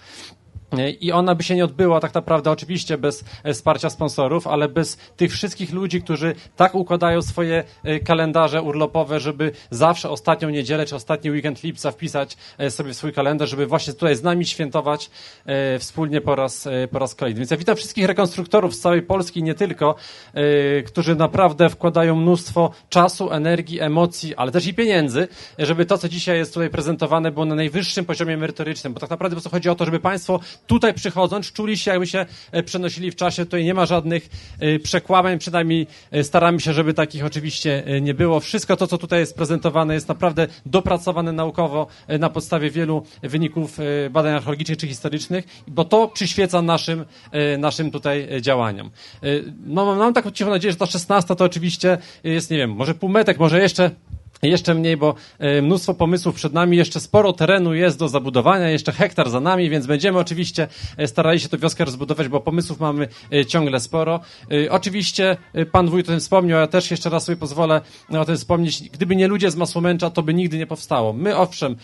I ona by się nie odbyła tak naprawdę oczywiście bez e, wsparcia sponsorów, ale bez tych wszystkich ludzi, którzy tak układają swoje e, kalendarze urlopowe, żeby zawsze ostatnią niedzielę czy ostatni weekend lipca wpisać e, sobie w swój kalendarz, żeby właśnie tutaj z nami świętować e, wspólnie po raz, e, po raz kolejny. Więc ja witam wszystkich rekonstruktorów z całej Polski, nie tylko, e, którzy naprawdę wkładają mnóstwo czasu, energii, emocji, ale też i pieniędzy, żeby to, co dzisiaj jest tutaj prezentowane, było na najwyższym poziomie merytorycznym, bo tak naprawdę po prostu chodzi o to, żeby Państwo tutaj przychodząc czuli się, jakby się e, przenosili w czasie. Tutaj nie ma żadnych e, przekłamań, przynajmniej e, staramy się, żeby takich oczywiście nie było. Wszystko to, co tutaj jest prezentowane, jest naprawdę dopracowane naukowo na podstawie wielu wyników badań archeologicznych czy historycznych, bo to przyświeca naszym, naszym tutaj działaniam. E, No, mam taką cichą nadzieję, że ta 16 to oczywiście jest, nie wiem, może półmetek, może jeszcze jeszcze mniej, bo e, mnóstwo pomysłów przed nami, jeszcze sporo terenu jest do zabudowania, jeszcze hektar za nami, więc będziemy oczywiście e, starali się tę wioskę rozbudować, bo pomysłów mamy e, ciągle sporo. Oczywiście pan wójt o tym wspomniał, ja też jeszcze raz sobie pozwolę o tym wspomnieć. Gdyby nie ludzie z Masłomęcza, to by nigdy nie powstało. My owszem,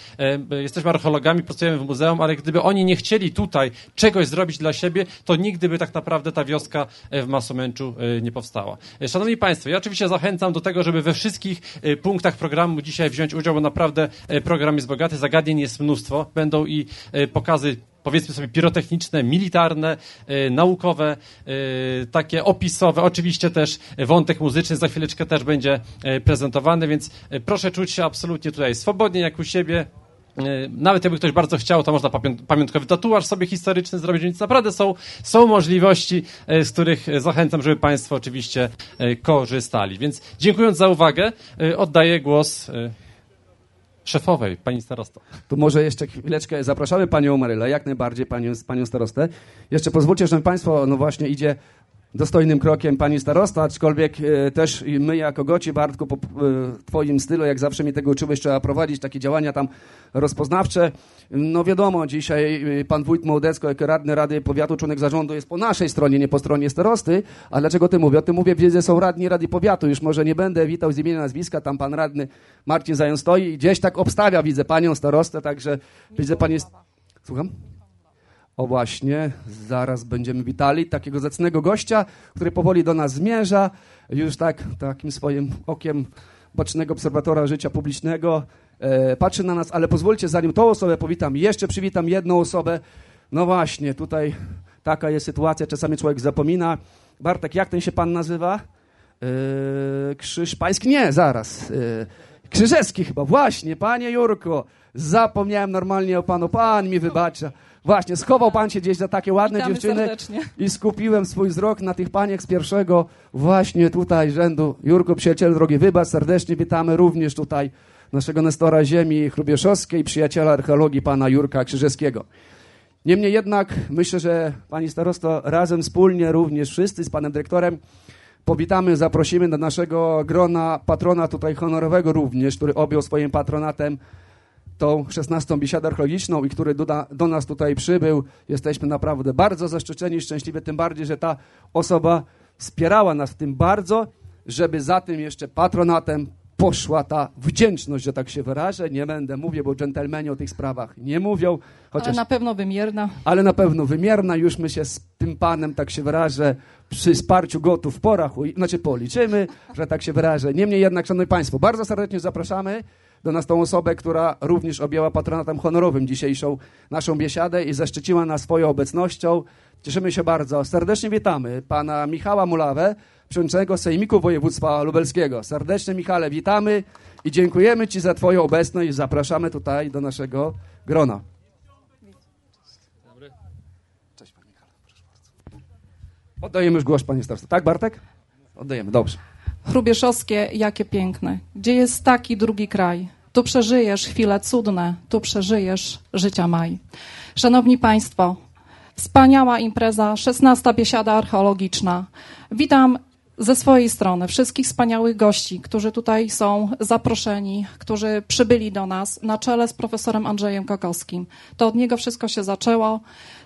jesteśmy archeologami, pracujemy w muzeum, ale gdyby oni nie chcieli tutaj czegoś zrobić dla siebie, to nigdy by tak naprawdę ta wioska w Masłomęczu nie powstała. Szanowni Państwo, ja oczywiście zachęcam do tego, żeby we wszystkich punktach programu dzisiaj wziąć udział, bo naprawdę e, program jest bogaty, zagadnień jest mnóstwo. Będą i e, pokazy powiedzmy sobie pirotechniczne, militarne, e, naukowe, takie opisowe, oczywiście też wątek muzyczny za chwileczkę też będzie prezentowany, więc proszę czuć się absolutnie tutaj swobodnie jak u siebie. E, Nawet jakby ktoś bardzo chciał, to można pamiątkowy tatuaż sobie historyczny zrobić, więc naprawdę są, są możliwości, e, z których e, zachęcam, żeby Państwo oczywiście korzystali. Więc dziękując za uwagę, oddaję głos szefowej, pani starosto. Tu może jeszcze chwileczkę zapraszamy panią Marylę, jak najbardziej panią, panią starostę. Jeszcze pozwólcie, że państwo, no właśnie idzie dostojnym krokiem pani starosta, aczkolwiek e, też my jako Goci, Bartku, po e, twoim stylu, jak zawsze mi tego uczyłeś, trzeba prowadzić takie działania tam rozpoznawcze. No wiadomo, dzisiaj e, pan wójt Mołdecko, jako radny Rady Powiatu, członek zarządu jest po naszej stronie, nie po stronie starosty, ale dlaczego ty mówię? O tym mówię, wiedzę, są radni Rady Powiatu, już może nie będę witał z imienia nazwiska, tam pan radny Marcin Zają stoi i gdzieś tak obstawia, widzę panią starostę, także widzę pan jest... Słucham? O właśnie, zaraz będziemy witali takiego zacnego gościa, który powoli do nas zmierza, już tak takim swoim okiem bacznego obserwatora życia publicznego e, patrzy na nas, ale pozwólcie, zanim tą osobę powitam, jeszcze przywitam jedną osobę. No właśnie, tutaj taka jest sytuacja, czasami człowiek zapomina. Bartek, jak ten się pan nazywa? E, Krzyż Pański? Nie, zaraz. E, Krzyżewski chyba, właśnie, panie Jurko. Zapomniałem normalnie o panu, pan mi wybacza. Właśnie, schował pan się gdzieś za takie ładne Witamy dziewczyny serdecznie. i skupiłem swój wzrok na tych paniach z pierwszego właśnie tutaj rzędu. Jurko, przyjaciel drogi, wybacz, serdecznie witamy również tutaj naszego Nestora Ziemi Chrubieszowskiej, przyjaciela archeologii pana Jurka Krzyżewskiego. Niemniej jednak myślę, że pani starosto razem wspólnie również wszyscy z panem dyrektorem powitamy, zaprosimy do naszego grona patrona tutaj honorowego również, który objął swoim patronatem tą 16. biesiadę archeologiczną i który do, do nas tutaj przybył. Jesteśmy naprawdę bardzo zaszczyceni, szczęśliwi, tym bardziej, że ta osoba wspierała nas w tym bardzo, żeby za tym jeszcze patronatem poszła ta wdzięczność, że tak się wyrażę. Nie będę mówię, bo dżentelmeni o tych sprawach nie mówią. Chociaż, Ale na pewno wymierna. ale na pewno wymierna. Już my się z tym panem, tak się wyrażę, przy wsparciu gotów w porach, znaczy policzymy, że tak się wyrażę. Niemniej jednak, szanowni państwo, bardzo serdecznie zapraszamy do nas tą osobę, która również objęła patronatem honorowym dzisiejszą naszą biesiadę i zaszczyciła nas swoją obecnością. Cieszymy się bardzo. Serdecznie witamy pana Michała Mulawę, przewodniczącego Sejmiku Województwa Lubelskiego. Serdecznie Michale, witamy i dziękujemy ci za twoją obecność i zapraszamy tutaj do naszego grona. Oddajemy już głos, panie starostwo. Tak, Bartek? Oddajemy, dobrze. Chrubieszowskie, jakie piękne. Gdzie jest taki drugi kraj? Tu przeżyjesz chwile cudne, tu przeżyjesz życia maj. Szanowni Państwo, wspaniała impreza, 16. biesiada archeologiczna. Witam ze swojej strony wszystkich wspaniałych gości, którzy tutaj są zaproszeni, którzy przybyli do nas na czele z profesorem Andrzejem Kokowskim. To od niego wszystko się zaczęło.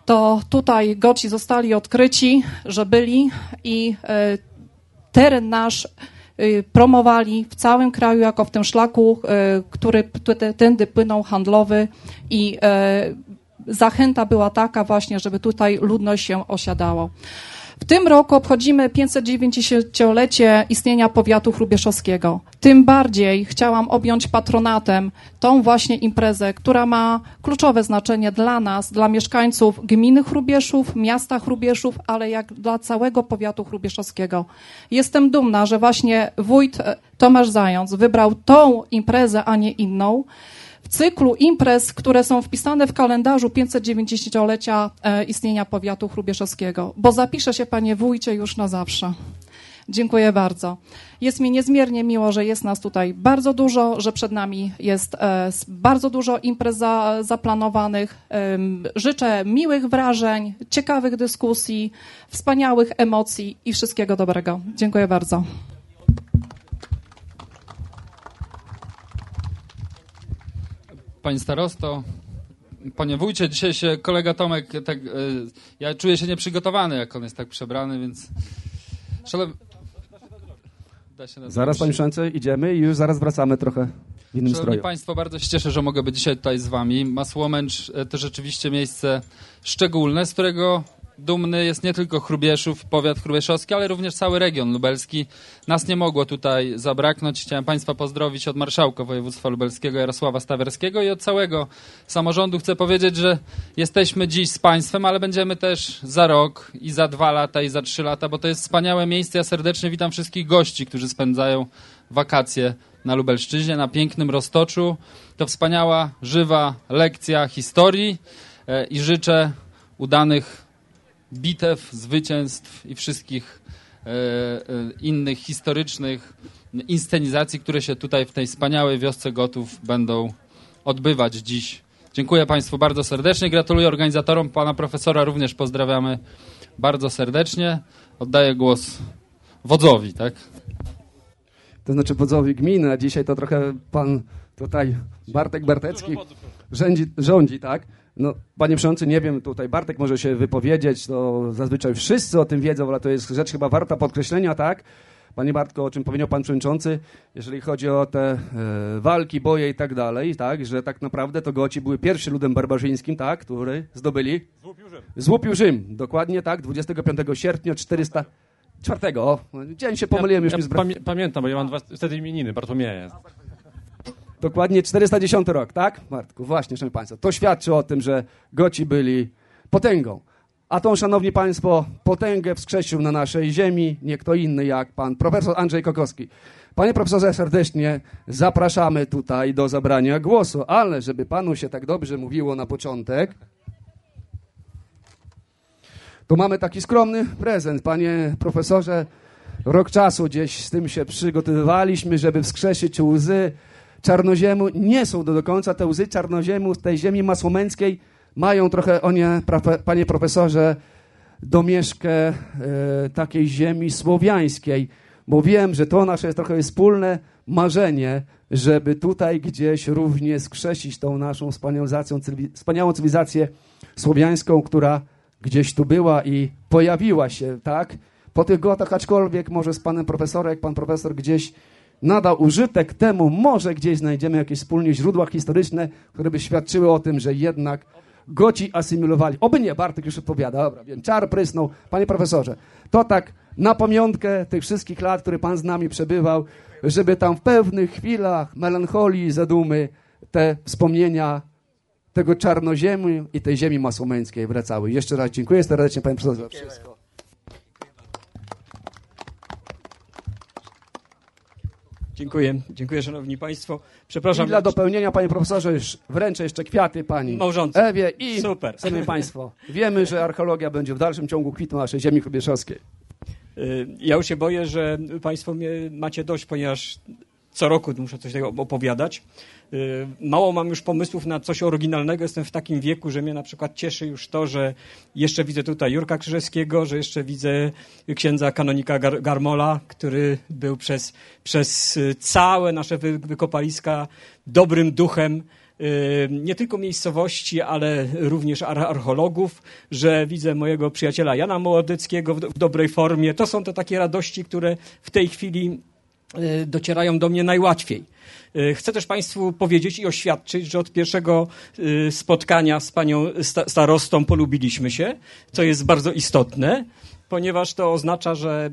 To tutaj goci zostali odkryci, że byli i e, teren nasz y, promowali w całym kraju jako w tym szlaku, y, który tędy płynął handlowy i e, zachęta była taka właśnie, żeby tutaj ludność się osiadało. Tym roku obchodzimy 590-lecie istnienia powiatu chrubieszowskiego. Tym bardziej chciałam objąć patronatem tą właśnie imprezę, która ma kluczowe znaczenie dla nas, dla mieszkańców gminy Chrubieszów, miasta Chrubieszów, ale jak dla całego powiatu chrubieszowskiego. Jestem dumna, że właśnie wójt e, Tomasz Zając wybrał tą imprezę, a nie inną cyklu imprez, które są wpisane w kalendarzu 590-lecia e, istnienia powiatu chrubieszowskiego, bo zapisze się, panie wójcie, już na zawsze. Dziękuję bardzo. Jest mi niezmiernie miło, że jest nas tutaj bardzo dużo, że przed nami jest e, bardzo dużo imprez za, zaplanowanych. Życzę miłych wrażeń, ciekawych dyskusji, wspaniałych emocji i wszystkiego dobrego. Dziękuję bardzo. Panie starosto, panie wójcie, dzisiaj się kolega Tomek, tak, e, ja czuję się nieprzygotowany, jak on jest tak przebrany, więc... Zaraz, panie przewodniczący, idziemy i już zaraz wracamy trochę w innym Szanowni stroju. Państwo, bardzo się cieszę, że mogę być dzisiaj tutaj z Wami. Masłomęcz e, to rzeczywiście miejsce szczególne, z którego dumny jest nie tylko Chrubieszów, powiat chrubieszowski, ale również cały region lubelski. Nas nie mogło tutaj zabraknąć. Chciałem Państwa pozdrowić od marszałka województwa lubelskiego Jarosława Stawerskiego i od całego samorządu. Chcę powiedzieć, że jesteśmy dziś z Państwem, ale będziemy też za rok i za dwa lata i za trzy lata, bo to jest wspaniałe miejsce. Ja serdecznie witam wszystkich gości, którzy spędzają wakacje na Lubelszczyźnie, na pięknym Roztoczu. To wspaniała, żywa lekcja historii e, i życzę udanych bitew, zwycięstw i wszystkich e, e, innych historycznych inscenizacji, które się tutaj w tej wspaniałej wiosce Gotów będą odbywać dziś. Dziękuję Państwu bardzo serdecznie. Gratuluję organizatorom. Pana profesora również pozdrawiamy bardzo serdecznie. oddaję głos wodzowi, tak? To znaczy wodzowi gminy, a dzisiaj to trochę pan tutaj Bartek Bartecki rządzi, rządzi tak? No, panie przewodniczący, nie wiem, tutaj Bartek może się wypowiedzieć, to zazwyczaj wszyscy o tym wiedzą, ale to jest rzecz chyba warta podkreślenia, tak? Panie Bartko, o czym powiedział pan przewodniczący, jeżeli chodzi o te e, walki, boje i tak dalej, tak, że tak naprawdę to Goci były pierwszym ludem barbarzyńskim, tak, który zdobyli? Złupił Rzym. Złupił Rzym, dokładnie tak, 25 sierpnia 400... Czwartego, o, dzień się pomyliłem już ja, mi ja pamię Pamiętam, bo ja mam dwa, wtedy imieniny, Bartłomieja. Dokładnie 410 rok, tak? Martku, właśnie, szanowni państwo. To świadczy o tym, że Goci byli potęgą. A tą, szanowni państwo, potęgę wskrzesił na naszej ziemi nie kto inny jak pan profesor Andrzej Kokowski. Panie profesorze, serdecznie zapraszamy tutaj do zabrania głosu, ale żeby panu się tak dobrze mówiło na początek, to mamy taki skromny prezent. Panie profesorze, rok czasu gdzieś z tym się przygotowywaliśmy, żeby wskrzesić łzy czarnoziemu. Nie są to do końca te łzy czarnoziemu z tej ziemi masłomeńskiej. Mają trochę, o nie, panie profesorze, domieszkę e, takiej ziemi słowiańskiej, bo wiem, że to nasze jest trochę wspólne marzenie, żeby tutaj gdzieś również skrzesić tą naszą wspaniałą cywilizację słowiańską, która gdzieś tu była i pojawiła się, tak? Po tych gotach, aczkolwiek może z panem profesorem, jak pan profesor gdzieś nadał użytek temu, może gdzieś znajdziemy jakieś wspólnie źródła historyczne, które by świadczyły o tym, że jednak Goci asymilowali. Oby nie, Bartek już odpowiada. Dobra, wiem, czar prysnął. Panie profesorze, to tak na pamiątkę tych wszystkich lat, które pan z nami przebywał, żeby tam w pewnych chwilach melancholii, zadumy, te wspomnienia tego czarnoziemi i tej ziemi masłomeńskiej wracały. Jeszcze raz dziękuję serdecznie, panie profesorze, za wszystko. Dziękuję, dziękuję szanowni państwo. Przepraszam. I dla dopełnienia, panie profesorze, już wręczę jeszcze kwiaty pani Małżonce. Ewie i Super. szanowni państwo, wiemy, że archeologia będzie w dalszym ciągu kwitła naszej ziemi chrubieszowskiej. Y, Ja już się boję, że Państwo mnie macie dość, ponieważ co roku muszę coś tego opowiadać. Y, Mało mam już pomysłów na coś oryginalnego. Jestem w takim wieku, że mnie na przykład cieszy już to, że jeszcze widzę tutaj Jurka Krzyżewskiego, że jeszcze widzę księdza kanonika Gar Garmola, który był przez, przez y, całe nasze wy wykopaliska dobrym duchem y, nie tylko miejscowości, ale również ar archeologów, że widzę mojego przyjaciela Jana Mołodyckiego w, do w dobrej formie. To są te takie radości, które w tej chwili docierają do mnie najłatwiej. Y, Chcę też Państwu powiedzieć i oświadczyć, że od pierwszego y, spotkania z panią sta starostą polubiliśmy się, co jest bardzo istotne, ponieważ to oznacza, że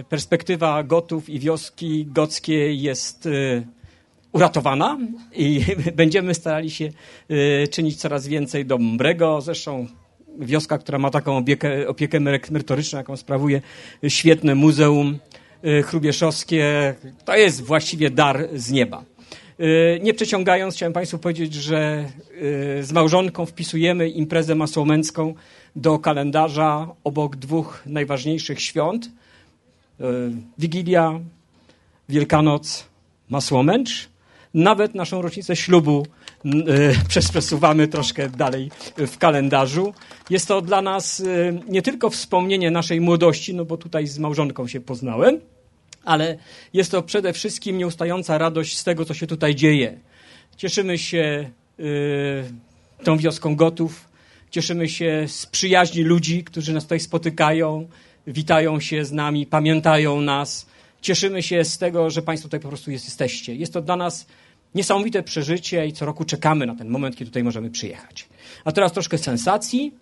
y, perspektywa Gotów i wioski gockiej jest y, uratowana i będziemy starali się y, czynić coraz więcej dobrego. Zresztą wioska, która ma taką opiekę, opiekę merytoryczną, jaką sprawuje świetne muzeum y, chrubieszowskie, to jest właściwie dar z nieba. Y, Nie przeciągając, chciałem Państwu powiedzieć, że y, z małżonką wpisujemy imprezę masłomencką do kalendarza obok dwóch najważniejszych świąt. Y, Wigilia, Wielkanoc, Masłomęcz. Nawet naszą rocznicę ślubu y, przesuwamy troszkę dalej w kalendarzu. Jest to dla nas y, nie tylko wspomnienie naszej młodości, no bo tutaj z małżonką się poznałem, ale jest to przede wszystkim nieustająca radość z tego, co się tutaj dzieje. Cieszymy się y, tą wioską gotów, cieszymy się z przyjaźni ludzi, którzy nas tutaj spotykają, witają się z nami, pamiętają nas. Cieszymy się z tego, że Państwo tutaj po prostu jest, jesteście. Jest to dla nas niesamowite przeżycie i co roku czekamy na ten moment, kiedy tutaj możemy przyjechać. A teraz troszkę sensacji.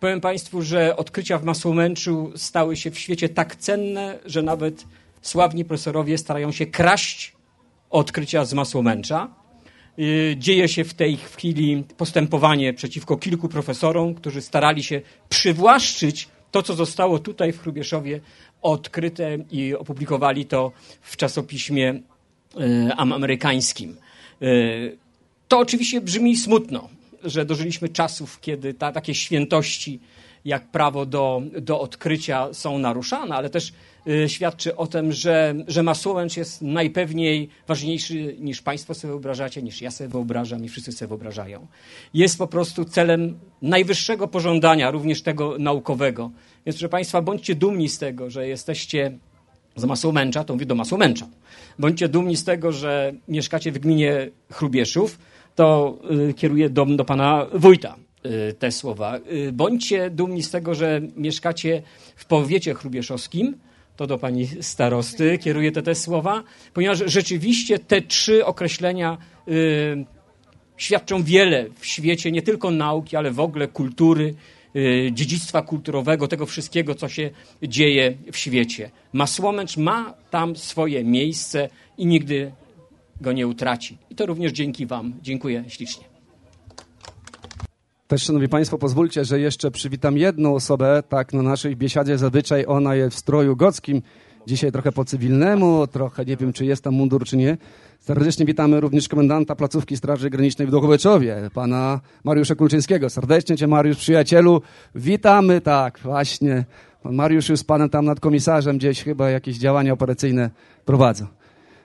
Powiem Państwu, że odkrycia w Masłomęczu stały się w świecie tak cenne, że nawet sławni profesorowie starają się kraść odkrycia z Masłomęcza. Y, Dzieje się w tej chwili postępowanie przeciwko kilku profesorom, którzy starali się przywłaszczyć to, co zostało tutaj w Chrubieszowie odkryte i opublikowali to w czasopiśmie y, am- amerykańskim. Y, To oczywiście brzmi smutno, że dożyliśmy czasów, kiedy ta, takie świętości jak prawo do, do odkrycia są naruszane, ale też świadczy o tym, że, że Masłowęcz jest najpewniej ważniejszy niż Państwo sobie wyobrażacie, niż ja sobie wyobrażam i wszyscy sobie wyobrażają. Jest po prostu celem najwyższego pożądania, również tego naukowego. Więc proszę Państwa, bądźcie dumni z tego, że jesteście z Masłomęcza, to mówię do Masłomęcza. Bądźcie dumni z tego, że mieszkacie w gminie Chrubieszów, to y, kieruję do, do pana wójta y, te słowa. Y, bądźcie dumni z tego, że mieszkacie w powiecie chrubieszowskim, to do pani starosty kieruję te, te słowa, ponieważ rzeczywiście te trzy określenia y, świadczą wiele w świecie nie tylko nauki, ale w ogóle kultury, y, dziedzictwa kulturowego, tego wszystkiego, co się dzieje w świecie. Masłomęcz ma tam swoje miejsce i nigdy go nie utraci. I to również dzięki Wam. Dziękuję ślicznie. Też, szanowni państwo, pozwólcie, że jeszcze przywitam jedną osobę, tak na naszej biesiadzie zazwyczaj ona jest w stroju gockim, dzisiaj trochę po cywilnemu, trochę nie wiem, czy jest tam mundur, czy nie. Serdecznie witamy również komendanta placówki Straży Granicznej w Dochoweczowie, pana Mariusza Kulczyńskiego. Serdecznie cię, Mariusz, przyjacielu. Witamy, tak, właśnie. Pan Mariusz już z panem tam nad komisarzem gdzieś chyba jakieś działania operacyjne prowadzą.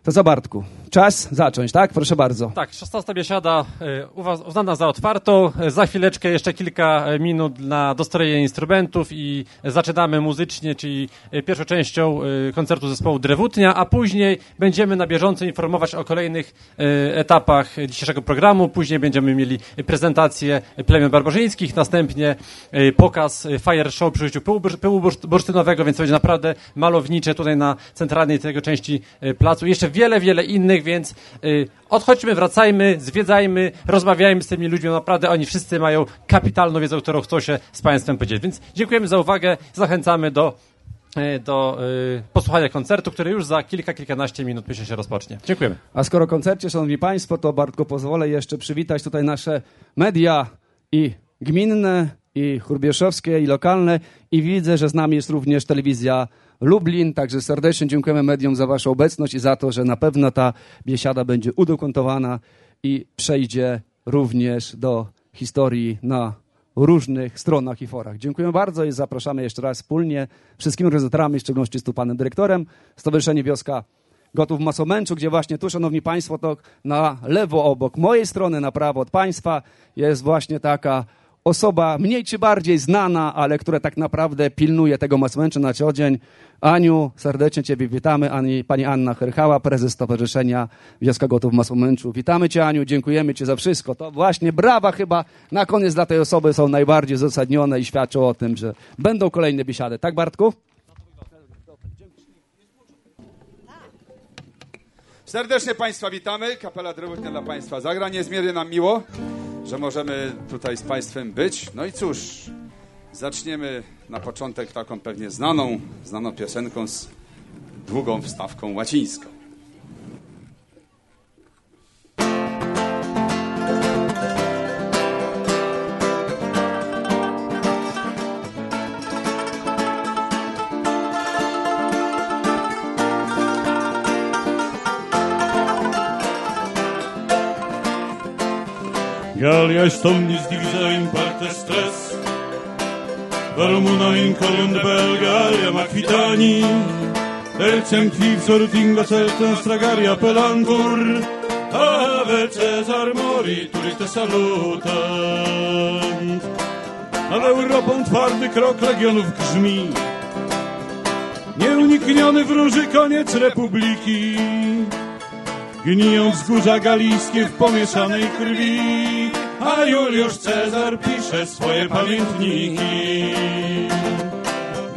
To co, Bartku? Czas zacząć, tak? Proszę bardzo. Tak, 16 biesiada e, uznana za otwartą. E, Za chwileczkę jeszcze kilka e, minut na dostrojenie instrumentów i zaczynamy muzycznie, czyli pierwszą częścią koncertu zespołu Drewutnia, a później będziemy na bieżąco informować o kolejnych etapach dzisiejszego programu. Później będziemy mieli prezentację plemion barbarzyńskich, następnie pokaz fire show przy użyciu pyłu, pyłu bursz- bursztynowego, więc to będzie naprawdę malownicze tutaj na centralnej tego części placu. Jeszcze wiele, wiele innych, więc y, odchodźmy, wracajmy, zwiedzajmy, rozmawiajmy z tymi ludźmi. Naprawdę oni wszyscy mają kapitalną wiedzę, którą chcą się z Państwem podzielić. Więc dziękujemy za uwagę, zachęcamy do, y, do y, posłuchania koncertu, który już za kilka, kilkanaście minut myślę się rozpocznie. Dziękujemy. A skoro koncercie, szanowni państwo, to Bartko pozwolę jeszcze przywitać tutaj nasze media i gminne, i chrubieszowskie, i lokalne. I widzę, że z nami jest również telewizja Lublin, także serdecznie dziękujemy mediom za waszą obecność i za to, że na pewno ta biesiada będzie udokumentowana i przejdzie również do historii na różnych stronach i forach. Dziękuję bardzo i zapraszamy jeszcze raz wspólnie wszystkimi organizatorami, w szczególności z tu panem dyrektorem, Stowarzyszenie Wioska Gotów Masomęczu, gdzie właśnie tu, szanowni państwo, to na lewo obok mojej strony, na prawo od państwa jest właśnie taka osoba mniej czy bardziej znana, ale która tak naprawdę pilnuje tego Masomęcza na co dzień. Aniu, serdecznie Ciebie witamy. Ani, pani Anna Herchała, prezes Stowarzyszenia Wioska Gotów w Masomęczu. Witamy Cię, Aniu, dziękujemy Ci za wszystko. To właśnie brawa chyba na koniec dla tej osoby są najbardziej uzasadnione i świadczą o tym, że będą kolejne biesiady. Tak, Bartku? Serdecznie Państwa witamy. Kapela Drewutnia dla Państwa zagra. Niezmiernie nam miło, że możemy tutaj z Państwem być. No i cóż, zaczniemy na początek taką pewnie znaną, znaną piosenką z długą wstawką łacińską. Gallia est omnis divisa in parte stress Valomuna in corium de Belgalia Macfitani Tertiam quiv sortinga celta stragaria pelantur. Ave Cesar moritur te salutant. Nad Europą twardy krok legionów grzmi. Nieunikniony wróży koniec republiki Gniją wzgórza galijskie w pomieszanej krwi, a Juliusz Cezar pisze swoje pamiętniki.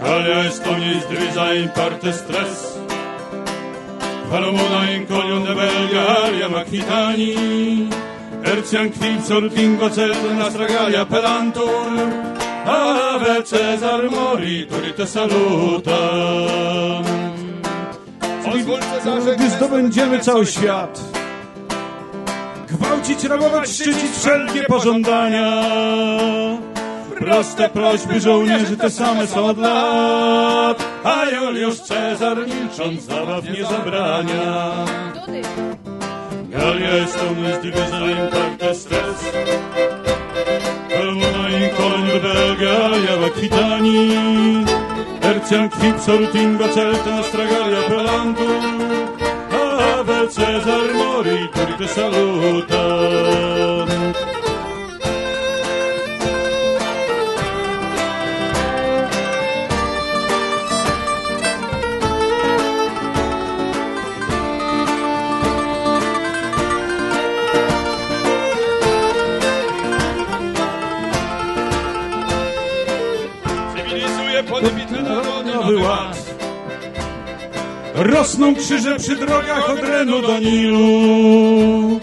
Galia Estonia zdryza in parte stres, Valomona in colion de Belgaria Macvitani, Ercian quid sortingo celta nastra Galia pelantur, Ave Cezar moritur te salutam. Gdy zdobędziemy cały świat, gwałcić, rabować, szczycić wszelkie pożądania. Proste prośby żołnierzy te same są od lat, a Juliusz Cezar milcząc zabaw nie zabrania. Galia est omnis divisa in parte stres, Pelmona in colum de Belgaia Aquitani, tertiam quipsor utinga celta stragaria pelantur, ave Cesar moritur te salutant. Rosną krzyże przy drogach od Renu do Nilu.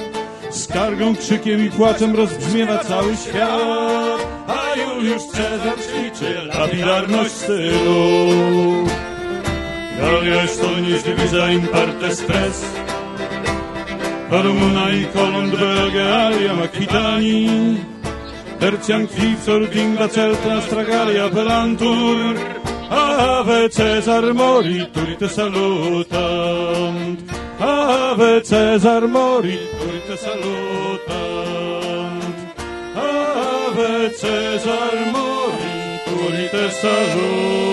Skargą, krzykiem i płaczem rozbrzmiewa cały świat, a Juliusz Cezar ćwiczy lapidarność stylu. Gallia Estonia divisa in partes tres, Parmuna i Kolund Belga, Alia Aquitani, Tertiam quipsor dinga celta stragaria pelantur, Ave Cesar moritur te salutant, Ave Cesar moritur te salutant, Ave Cesar moritur te salutant.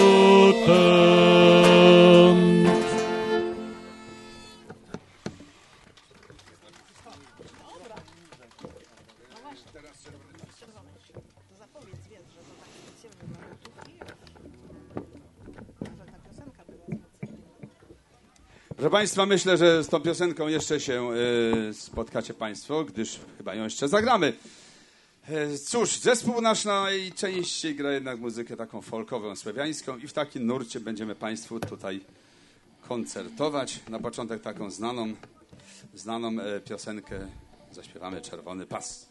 Proszę Państwa, myślę, że z tą piosenką jeszcze się y, spotkacie Państwo, gdyż chyba ją jeszcze zagramy. E, Cóż, zespół nasz najczęściej gra jednak muzykę taką folkową, słowiańską i w takim nurcie będziemy Państwu tutaj koncertować. Na początek taką znaną, znaną e, piosenkę zaśpiewamy Czerwony Pas.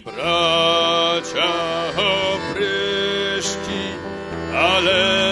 Bracia opryszki, alejcie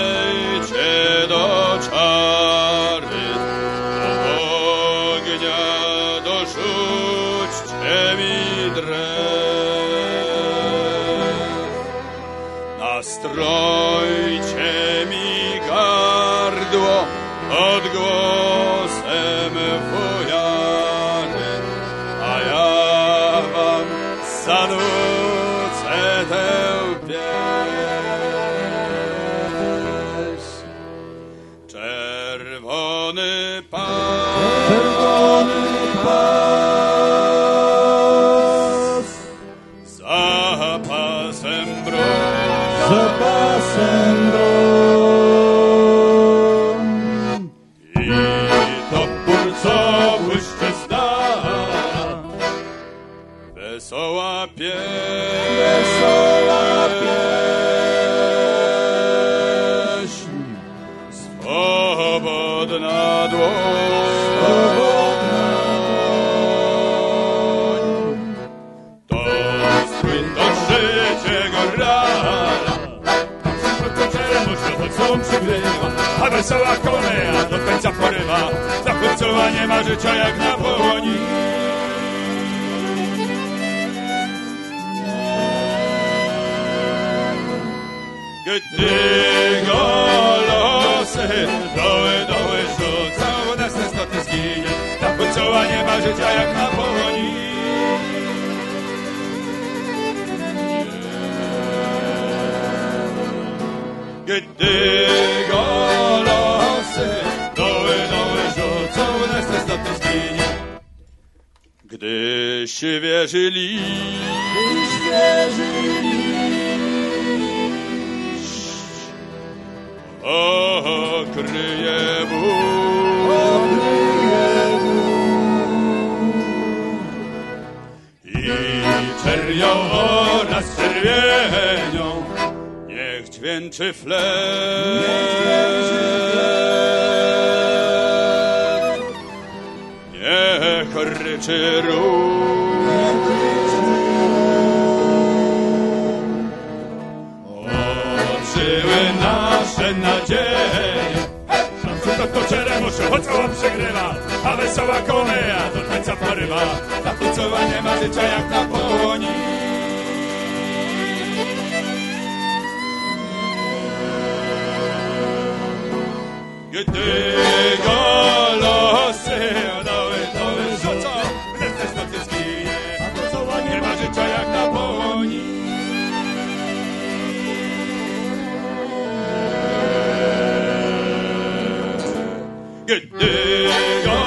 wesoła kolea do końca porywa, za chłopcowa nie ma życia jak na połoni. Gdy go losy doły, doły rzucą, nas te zginie, nie ma życia jak na połoni. Gdy świeży liść, świeży okryje I czernią oraz czerwienią. Niech dźwięczy flet krzyczy rum. Odżyły nasze nadzieje. Szacunek to czeremosze, choć cała przegrywa, a wesoła kolea do tańca porywa. Ta pucowa nie ma życia jak na poni. Jedynie Diego.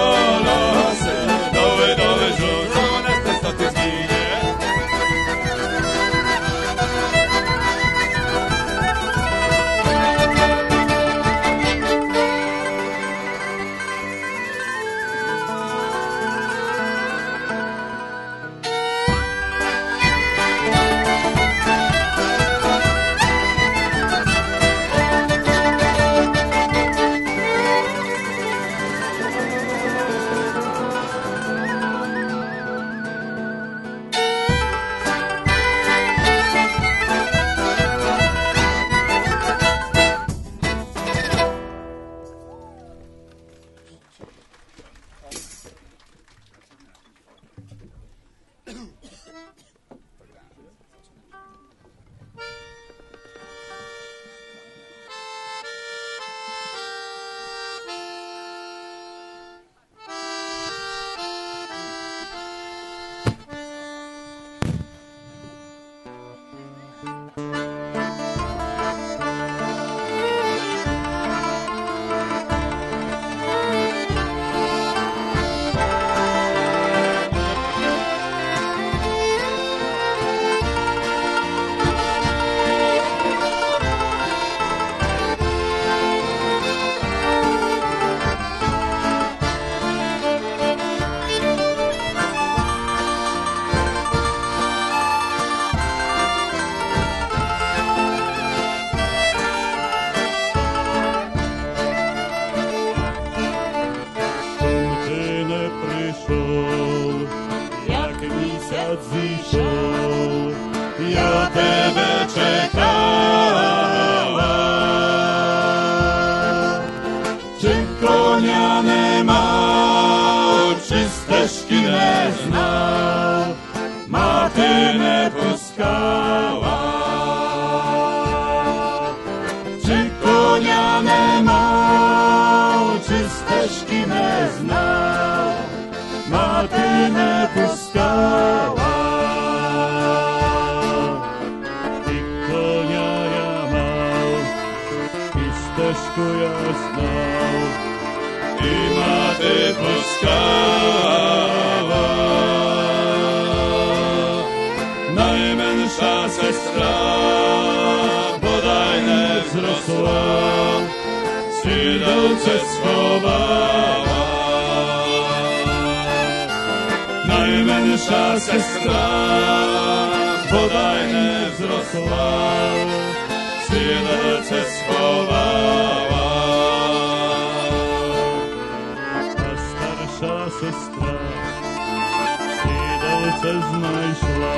серце знайшла,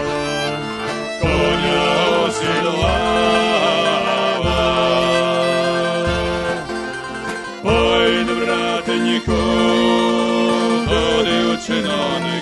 коня осідлала. Ой, не брате, нікуди учинений.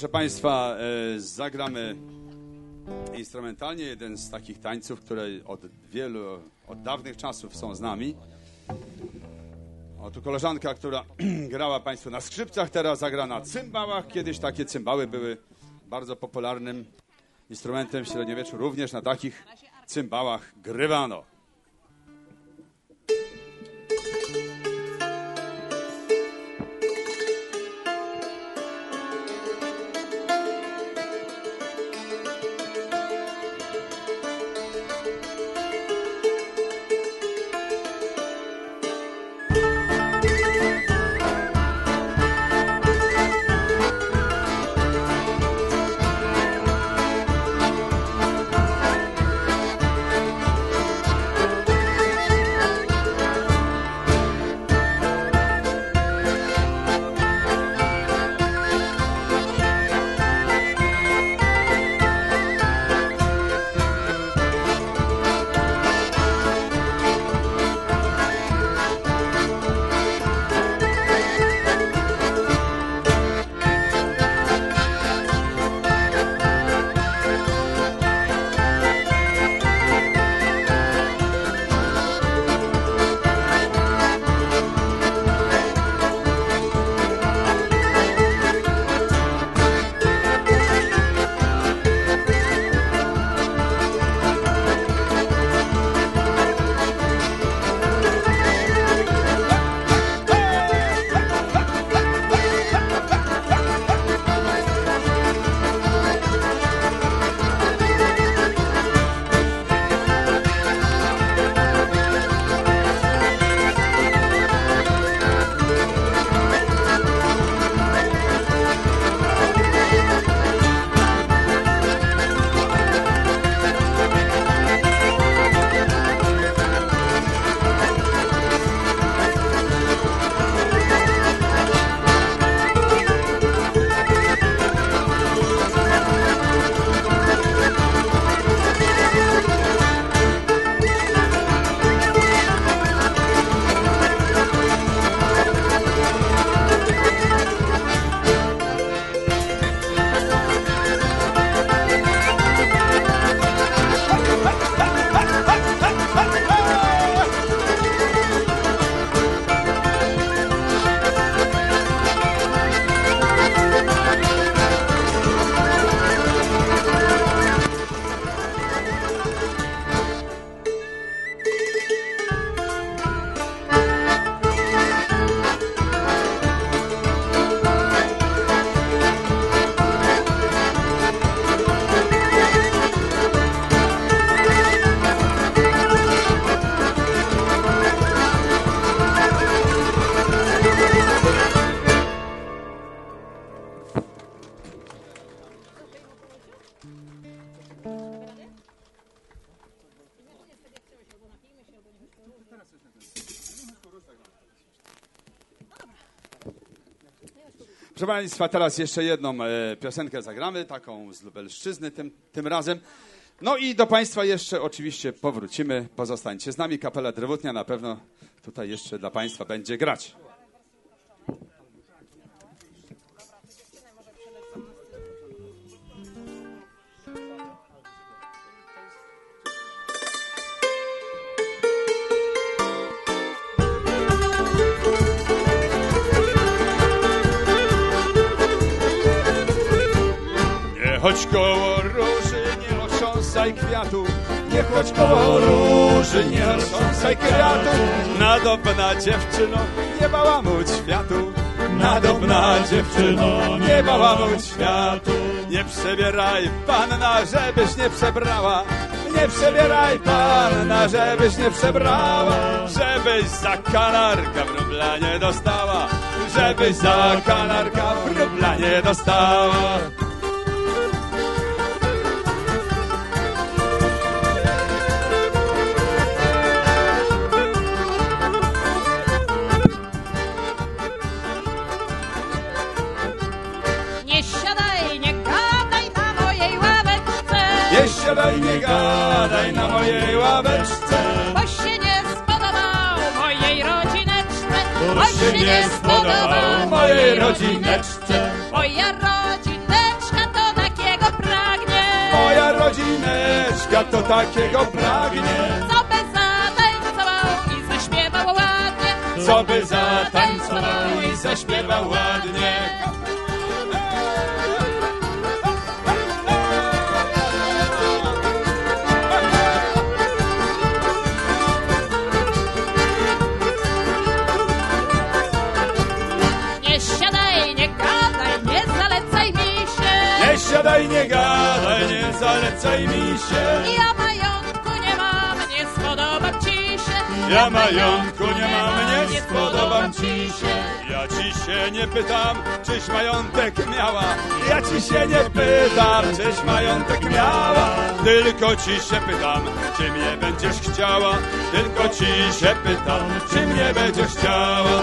Proszę Państwa, e, zagramy instrumentalnie jeden z takich tańców, które od wielu, od dawnych czasów są z nami. O, tu koleżanka, która grała Państwu na skrzypcach, teraz zagra na cymbałach. Kiedyś takie cymbały były bardzo popularnym instrumentem w średniowieczu. Również na takich cymbałach grywano. Państwa, teraz jeszcze jedną e, piosenkę zagramy, taką z Lubelszczyzny tym, tym razem. No i do Państwa jeszcze oczywiście powrócimy. Pozostańcie z nami. Kapela Drewutnia na pewno tutaj jeszcze dla Państwa będzie grać. Koło róży, nie otrząsaj kwiatu. Nadobna dziewczyno, nie bałamuć światu. Nadobna dziewczyno, nie bałamuć światu. Nie przebieraj panna, żebyś nie przebrała. Nie przebieraj panna, żebyś nie przebrała. Żebyś za kanarka wróbla nie dostała. Żebyś za kanarka wróbla nie dostała. Siadaj, nie gadaj na mojej ławeczce. Bo się nie spodobał mojej rodzineczce. Bo się nie spodobał mojej rodzineczce. Moja rodzineczka to takiego pragnie. Moja rodzineczka to takiego pragnie. Co by zatańcował i zaśpiewał ładnie. Co by zatańcował i zaśpiewał ładnie. Siadaj, nie gadaj, nie zalecaj mi się. Ja majątku nie mam, nie spodobam ci się. Ja majątku nie mam, nie spodobam ci się. Ja ci się nie pytam, czyś majątek miała. Ja ci się nie pytam, czyś majątek miała. Tylko ci się pytam, czy mnie będziesz chciała. Tylko ci się pytam, czy mnie będziesz chciała.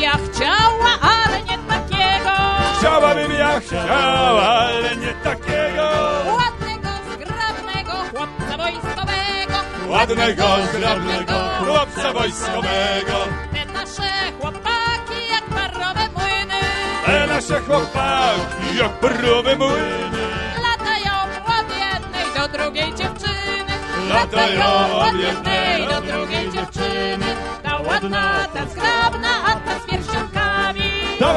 Ja chciała, ale nie takiego. Chciałabym ja chciała, ale nie takiego. Ładnego, zgrabnego chłopca wojskowego. Ładnego, zgrabnego chłopca wojskowego. Te nasze chłopaki jak parowe młyny. Te nasze chłopaki jak parowe młyny. Latają od jednej do drugiej dziewczyny. Latają od jednej do drugiej dziewczyny. Ta ładna, ta zgrabna, a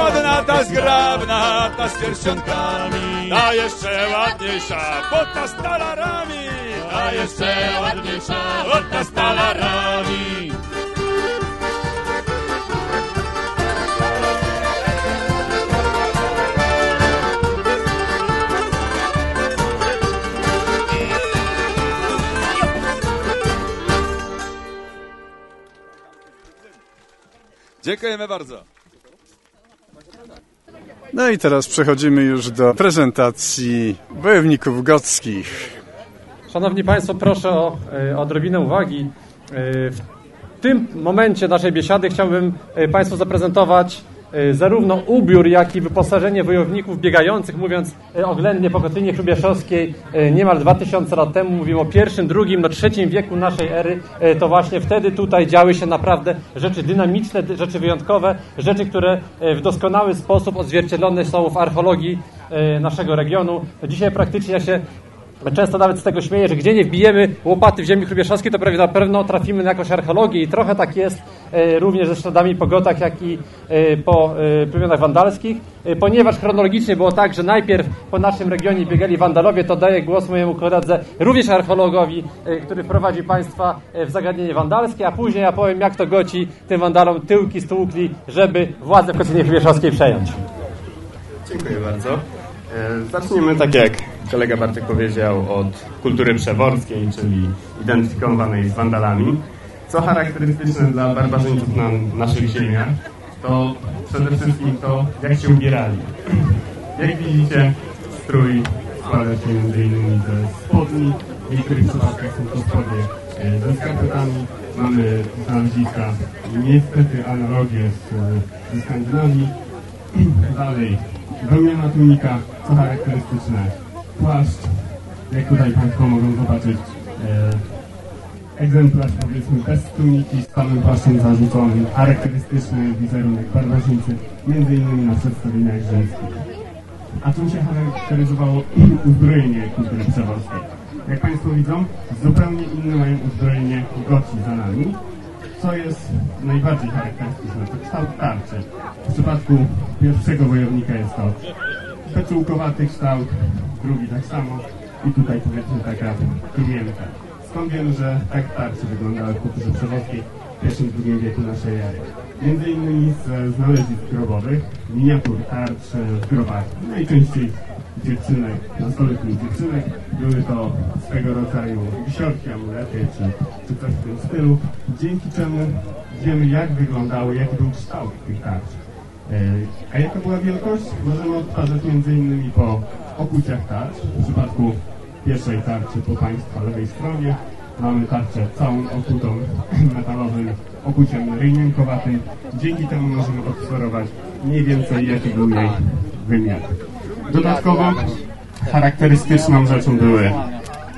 ładna, ta zgrabna, ta z pierścionkami. Ta jeszcze ładniejsza, bo ta z talarami. Ta jeszcze ładniejsza, bo ta z talarami. Dziękujemy bardzo. No i teraz przechodzimy już do prezentacji wojowników gockich. Szanowni Państwo, proszę o e, odrobinę uwagi. E, W tym momencie naszej biesiady chciałbym e, Państwu zaprezentować zarówno ubiór, jak i wyposażenie wojowników biegających, mówiąc e, oględnie po Kotlinie Hrubieszowskiej e, niemal 2000 lat temu, mówimy o pierwszym, drugim, no trzecim wieku naszej ery, e, to właśnie wtedy tutaj działy się naprawdę rzeczy dynamiczne, dy- rzeczy wyjątkowe, rzeczy, które e, w doskonały sposób odzwierciedlone są w archeologii e, naszego regionu. Dzisiaj praktycznie ja się Często nawet z tego śmieję, że gdzie nie wbijemy łopaty w ziemi hrubieszowskiej, to prawie na pewno trafimy na jakąś archeologię i trochę tak jest e, również ze śladami po gotach, jak i e, po e, plemionach wandalskich, ponieważ chronologicznie było tak, że najpierw po naszym regionie biegali wandalowie, to daję głos mojemu koledze, również archeologowi, który wprowadzi Państwa w zagadnienie wandalskie, a później ja powiem, jak to goci tym wandalom tyłki stłukli, żeby władzę w Kocynie Hrubieszowskiej przejąć. Dziękuję bardzo. Zaczniemy tak jak kolega Bartek powiedział od kultury przeworskiej, czyli identyfikowanej z wandalami. Co charakterystyczne dla barbarzyńców na naszych ziemiach, to przede wszystkim to, jak się ubierali. Jak widzicie, strój składa się m.in. ze spodni, w niektórych przypadkach są to spodnie e, ze skarpetami. Mamy znaleziska, niestety analogie z, ze Skandynawii. Dalej, wełniana tunika, co charakterystyczne, płaszcz, jak tutaj Państwo mogą zobaczyć, e, egzemplarz powiedzmy bez tuniki, z samym płaszczem zarzuconym, charakterystyczny wizerunek barbarzyńcy, między innymi na przedstawieniach rzymskich. A czym się charakteryzowało uzbrojenie kultury przeworskiej? Jak Państwo widzą, zupełnie inne mają uzbrojenie goci za nami, co jest najbardziej charakterystyczne. To kształt tarczy. W przypadku pierwszego wojownika jest to beczułkowaty kształt, drugi tak samo i tutaj powiedzmy taka trumienka. Skąd wiemy, że tak tarcze wyglądały w kulturze przewodskiej w pierwszym, drugim wieku naszej ery? Między innymi z znalezisk grobowych, miniatur tarcz w grobach, najczęściej dziewczynek, nastoletnich dziewczynek. Były to swego rodzaju wisiorki, amulety czy, czy coś w tym stylu, dzięki czemu wiemy jak wyglądały, jaki był kształt tych tarcz. E, A jaka była wielkość? Możemy odtwarzać innymi po okuciach tarcz. W przypadku pierwszej tarczy po Państwa lewej stronie mamy tarczę całą okutą metalowym okuciem ryjnienkowatym. Dzięki temu możemy obserwować mniej więcej jaki był jej wymiar. Dodatkowo charakterystyczną rzeczą były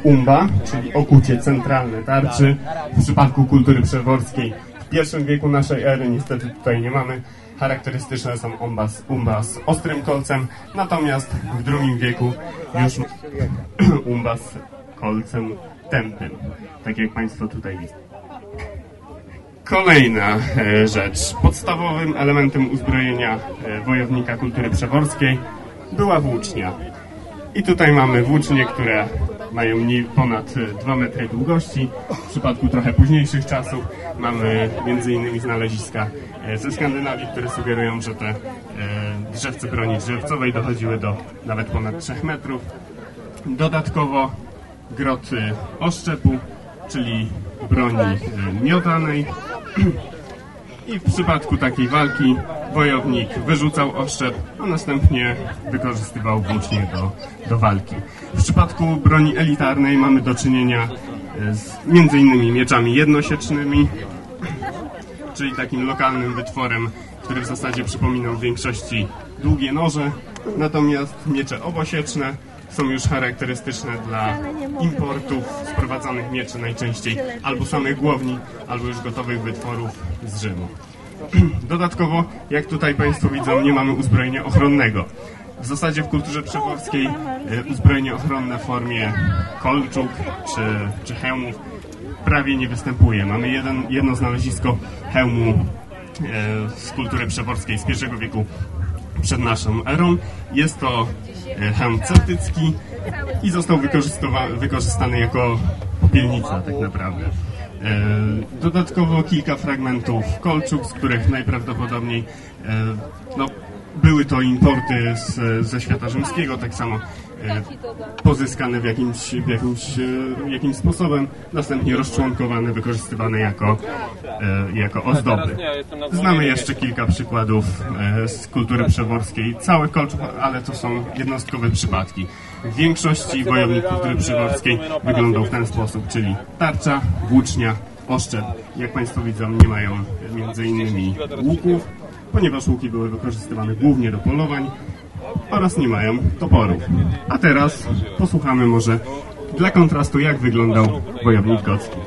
umba, czyli okucie centralne tarczy. W przypadku kultury przeworskiej w pierwszym wieku naszej ery niestety tutaj nie mamy. Charakterystyczne są umba z, umba z ostrym kolcem, natomiast w drugim wieku już umba z kolcem tępym, tak jak Państwo tutaj widzą. Kolejna e, rzecz. Podstawowym elementem uzbrojenia e, wojownika kultury przeworskiej była włócznia. I tutaj mamy włócznie, które mają ponad 2 metry długości. W przypadku trochę późniejszych czasów mamy innymi znaleziska e, ze Skandynawii, które sugerują, że te e, drzewce broni drzewcowej dochodziły do nawet ponad 3 metrów. Dodatkowo grot e, oszczepu, czyli broni e, miotanej. I w przypadku takiej walki wojownik wyrzucał oszczep, a następnie wykorzystywał włócznie do, do walki. W przypadku broni elitarnej mamy do czynienia e, z innymi mieczami jednosiecznymi, czyli takim lokalnym wytworem, który w zasadzie przypominał w większości długie noże, natomiast miecze obosieczne są już charakterystyczne dla importów sprowadzanych mieczy najczęściej albo samych głowni, albo już gotowych wytworów z Rzymu. Dodatkowo, jak tutaj Państwo widzą, nie mamy uzbrojenia ochronnego. W zasadzie w kulturze przeworskiej e, uzbrojenie ochronne w formie kolczuk czy, czy hełmów prawie nie występuje. Mamy jeden, jedno znalezisko hełmu e, z kultury przeworskiej z pierwszego wieku przed naszą erą. Jest to e, hełm celtycki i został wykorzystany jako popielnica tak naprawdę. E, Dodatkowo kilka fragmentów kolczuk, z których najprawdopodobniej e, no, były to importy z, ze świata rzymskiego, tak samo e, pozyskane w jakimś, w jakimś, jakimś sposobem, następnie rozczłonkowane, wykorzystywane jako, jako ozdoby. Znamy jeszcze kilka przykładów z kultury przeworskiej, całych kolczuk, ale to są jednostkowe przypadki. Większości wojownik kultury przeworskiej wyglądał w ten sposób, czyli tarcza, włócznia, oszczep. Jak Państwo widzą, nie mają między innymi łuków, ponieważ łuki były wykorzystywane głównie do polowań oraz nie mają toporów. A teraz posłuchamy może dla kontrastu, jak wyglądał wojownik gocki.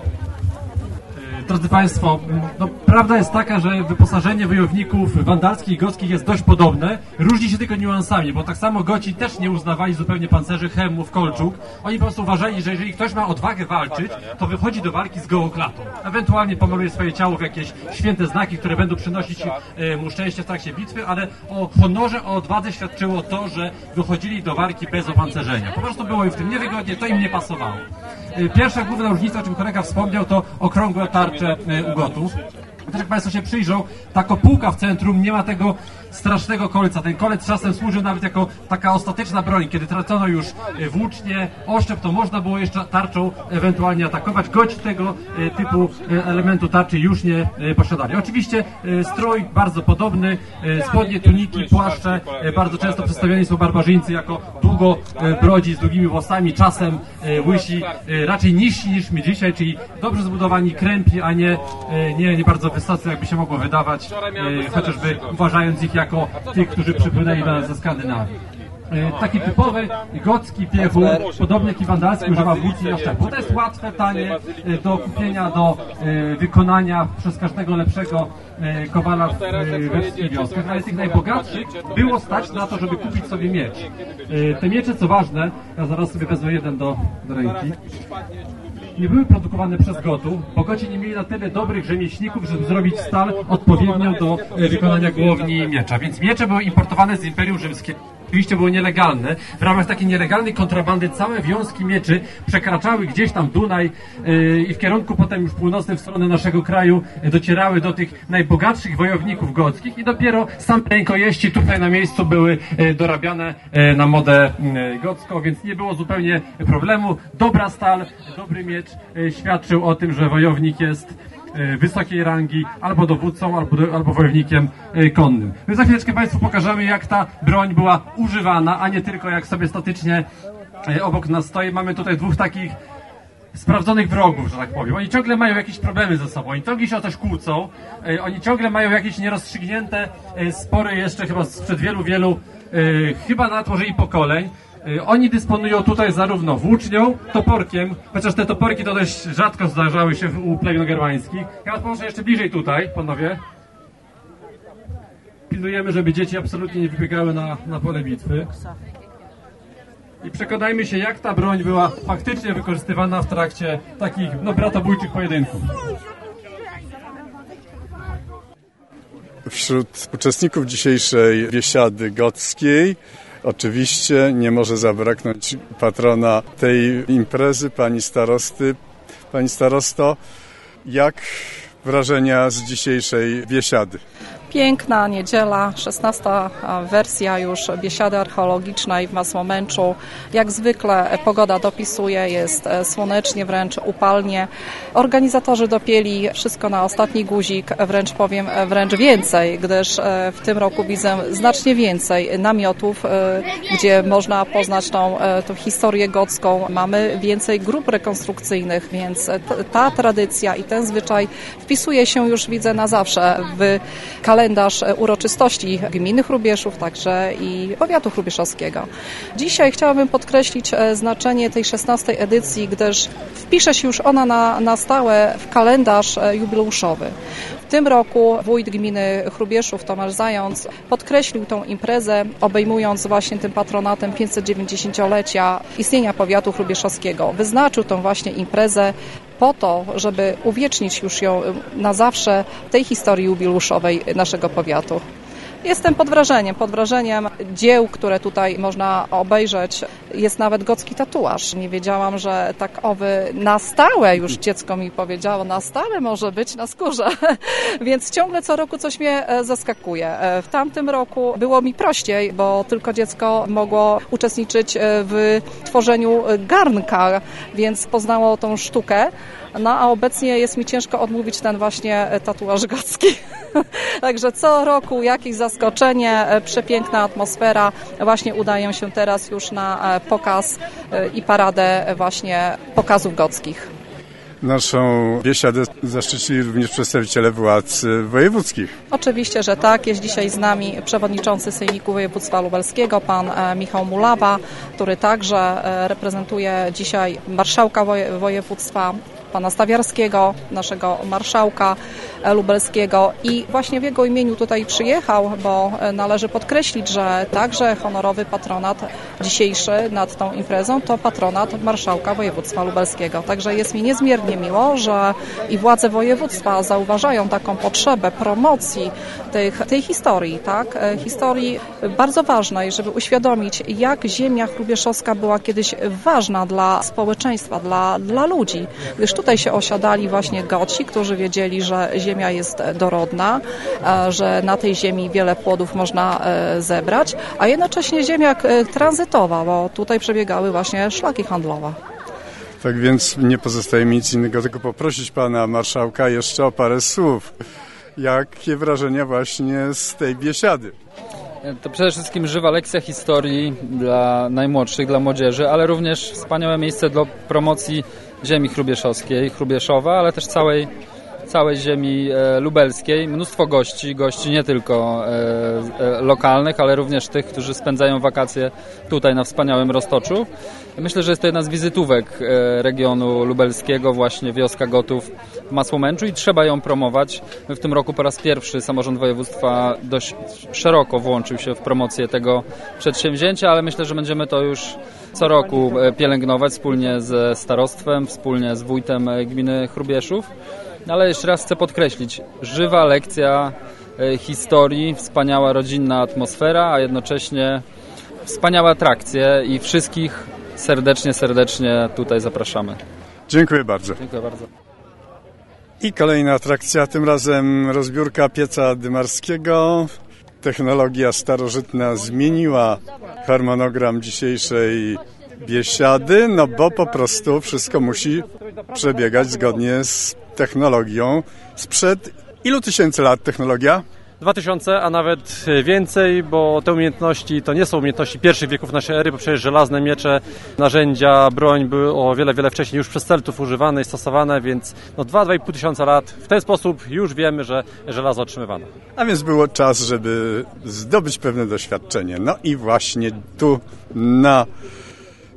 Drodzy Państwo, no, prawda jest taka, że wyposażenie wojowników wandalskich i gockich jest dość podobne. Różni się tylko niuansami, bo tak samo goci też nie uznawali zupełnie pancerzy, hełmów, kolczuk. Oni po prostu uważali, że jeżeli ktoś ma odwagę walczyć, to wychodzi do walki z gołą klatą. Ewentualnie pomaluje swoje ciało w jakieś święte znaki, które będą przynosić e, mu szczęście w trakcie bitwy, ale o honorze, o odwadze świadczyło to, że wychodzili do walki bez opancerzenia. Po prostu było im w tym niewygodnie, to im nie pasowało. E, Pierwsza główna różnica, o czym kolega wspomniał, to okrągłe tarcze e, u gotów. Też jak Państwo się przyjrzą, ta kopułka w centrum nie ma tego strasznego kolca. Ten kolec czasem służył nawet jako taka ostateczna broń. Kiedy tracono już e, włócznie, oszczep, to można było jeszcze tarczą ewentualnie atakować. Gość tego e, typu e, elementu tarczy już nie posiadali. Oczywiście strój bardzo podobny, spodnie, tuniki, płaszcze. Bardzo często przedstawiani są barbarzyńcy jako długo brodzi z długimi włosami, czasem łysi, raczej niżsi niż my dzisiaj, czyli dobrze zbudowani, krępi, a nie, nie, nie bardzo wysocy, jakby się mogło wydawać, chociażby uważając ich jako tych, którzy przypłynęli do nas ze Skandynawii. e, taki typowy gocki piechur, podobnie jak i wandalski, używa włóczni i oszczepów. To jest łatwe, tanie e, do kupienia, do e, wykonania przez każdego lepszego kowala w, wszystkich wioskach, ale tych najbogatszych było stać na to, żeby kupić sobie miecz. Te miecze, co ważne, ja zaraz sobie wezmę jeden do, do ręki, nie były produkowane przez Gotów, bo nie mieli na tyle dobrych rzemieślników, żeby zrobić stal odpowiednią do e, wykonania głowni miecza. Więc miecze były importowane z Imperium Rzymskiego. Oczywiście były nielegalne. W ramach takiej nielegalnej kontrabandy całe wiązki mieczy przekraczały gdzieś tam Dunaj yy, i w kierunku potem już północnym w stronę naszego kraju yy, docierały do tych najbogatszych wojowników gockich i dopiero same rękojeści tutaj na miejscu były yy, dorabiane yy, na modę yy, gocką, więc nie było zupełnie problemu. Dobra stal, dobry miecz yy, świadczył o tym, że wojownik jest wysokiej rangi, albo dowódcą, albo, albo wojownikiem e, konnym. My za chwileczkę Państwu pokażemy, jak ta broń była używana, a nie tylko jak sobie statycznie e, obok nas stoi. Mamy tutaj dwóch takich sprawdzonych wrogów, że tak powiem. Oni ciągle mają jakieś problemy ze sobą, oni ciągle się o coś kłócą, e, oni ciągle mają jakieś nierozstrzygnięte e, spory jeszcze chyba sprzed wielu, wielu, e, chyba nawet może i pokoleń. E, Oni dysponują tutaj zarówno włócznią, toporkiem, chociaż te toporki to dość rzadko zdarzały się u plemion germańskich. Ja was jeszcze bliżej tutaj, panowie. Pilnujemy, żeby dzieci absolutnie nie wybiegały na, na pole bitwy. I przekonajmy się, jak ta broń była faktycznie wykorzystywana w trakcie takich, no, bratobójczych pojedynków. Wśród uczestników dzisiejszej biesiady gockiej oczywiście nie może zabraknąć patrona tej imprezy, pani starosty. Pani starosto, jak wrażenia z dzisiejszej biesiady? Piękna niedziela, 16 wersja już biesiady archeologicznej w Masłomęczu. Jak zwykle pogoda dopisuje, jest e, słonecznie, wręcz upalnie. Organizatorzy dopieli wszystko na ostatni guzik, wręcz powiem, e, wręcz więcej, gdyż e, w tym roku widzę znacznie więcej namiotów, gdzie można poznać tą, tą historię gocką. Mamy więcej grup rekonstrukcyjnych, więc ta tradycja i ten zwyczaj wpisuje się już, widzę, na zawsze w kalendarz e, uroczystości gminy Chrubieszów, także i powiatu chrubieszowskiego. Dzisiaj chciałabym podkreślić e, znaczenie tej 16 edycji, gdyż wpisze się już ona na, na stałe w kalendarz e, jubileuszowy. W tym roku wójt gminy Chrubieszów Tomasz Zając podkreślił tą imprezę, obejmując właśnie tym patronatem 590-lecia istnienia powiatu chrubieszowskiego. Wyznaczył tą właśnie imprezę po to, żeby uwiecznić już ją na zawsze w tej historii jubileuszowej naszego powiatu. Jestem pod wrażeniem, pod wrażeniem dzieł, które tutaj można obejrzeć. Jest nawet gocki tatuaż. Nie wiedziałam, że tak owy na stałe już dziecko mi powiedziało, na stałe może być na skórze. Więc ciągle co roku coś mnie e, zaskakuje. E, W tamtym roku było mi prościej, bo tylko dziecko mogło uczestniczyć e, w tworzeniu garnka, więc poznało tą sztukę. No a obecnie jest mi ciężko odmówić ten właśnie e, tatuaż gocki. Także co roku jakieś zaskoczenie, e, przepiękna atmosfera. Właśnie udają się teraz już na e, pokaz i paradę właśnie pokazów gockich. Naszą biesiadę zaszczycili również przedstawiciele władz wojewódzkich. Oczywiście, że tak. Jest dzisiaj z nami przewodniczący Sejmiku Województwa Lubelskiego, pan Michał Mulawa, który także reprezentuje dzisiaj marszałka woje- województwa, pana Stawiarskiego, naszego marszałka lubelskiego i właśnie w jego imieniu tutaj przyjechał, bo e, należy podkreślić, że także honorowy patronat dzisiejszy nad tą imprezą to patronat marszałka województwa lubelskiego. Także jest mi niezmiernie miło, że i władze województwa zauważają taką potrzebę promocji tych, tej historii, tak? E, Historii bardzo ważnej, żeby uświadomić, jak ziemia chrubieszowska była kiedyś ważna dla społeczeństwa, dla, dla ludzi. Gdyż tutaj się osiadali właśnie Goci, którzy wiedzieli, że ziemia jest dorodna, że na tej ziemi wiele płodów można e, zebrać, a jednocześnie ziemia e, tranzytowa, bo tutaj przebiegały właśnie szlaki handlowe. Tak więc nie pozostaje mi nic innego, tylko poprosić pana marszałka jeszcze o parę słów. Jakie wrażenia właśnie z tej biesiady? To przede wszystkim żywa lekcja historii dla najmłodszych, dla młodzieży, ale również wspaniałe miejsce do promocji ziemi chrubieszowskiej, Chrubieszowa, ale też całej, całej ziemi e, lubelskiej. Mnóstwo gości, gości nie tylko e, e, lokalnych, ale również tych, którzy spędzają wakacje tutaj na wspaniałym Roztoczu. Myślę, że jest to jedna z wizytówek regionu lubelskiego, właśnie wioska Gotów w Masłomęczu i trzeba ją promować. W tym roku po raz pierwszy samorząd województwa dość szeroko włączył się w promocję tego przedsięwzięcia, ale myślę, że będziemy to już co roku pielęgnować wspólnie ze starostwem, wspólnie z wójtem gminy Chrubieszów. Ale jeszcze raz chcę podkreślić, żywa lekcja e, historii, wspaniała rodzinna atmosfera, a jednocześnie wspaniałe atrakcje i wszystkich serdecznie, serdecznie tutaj zapraszamy. Dziękuję bardzo. Dziękuję bardzo. I kolejna atrakcja, tym razem rozbiórka pieca dymarskiego. Technologia starożytna zmieniła harmonogram dzisiejszej biesiady, no bo po prostu wszystko musi przebiegać zgodnie z technologią sprzed ilu tysięcy lat technologia? 2000, a nawet więcej, bo te umiejętności to nie są umiejętności pierwszych wieków naszej ery, bo przecież żelazne miecze, narzędzia, broń były o wiele, wiele wcześniej już przez Celtów używane i stosowane, więc no 2-2,5 tysiąca lat. W ten sposób już wiemy, że żelazo otrzymywano. A więc było czas, żeby zdobyć pewne doświadczenie. No i właśnie tu na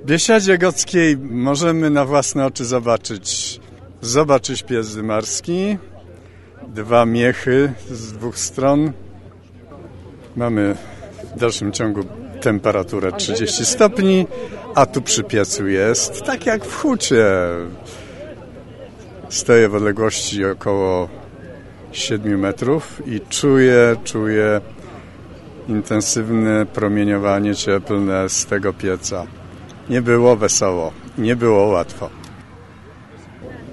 Biesiadzie Gockiej możemy na własne oczy zobaczyć, zobaczyć pies dymarski, dwa miechy z dwóch stron. Mamy w dalszym ciągu temperaturę 30 stopni, a tu przy piecu jest tak jak w hucie. Stoję w odległości około 7 metrów i czuję, czuję intensywne promieniowanie cieplne z tego pieca. Nie było wesoło, nie było łatwo.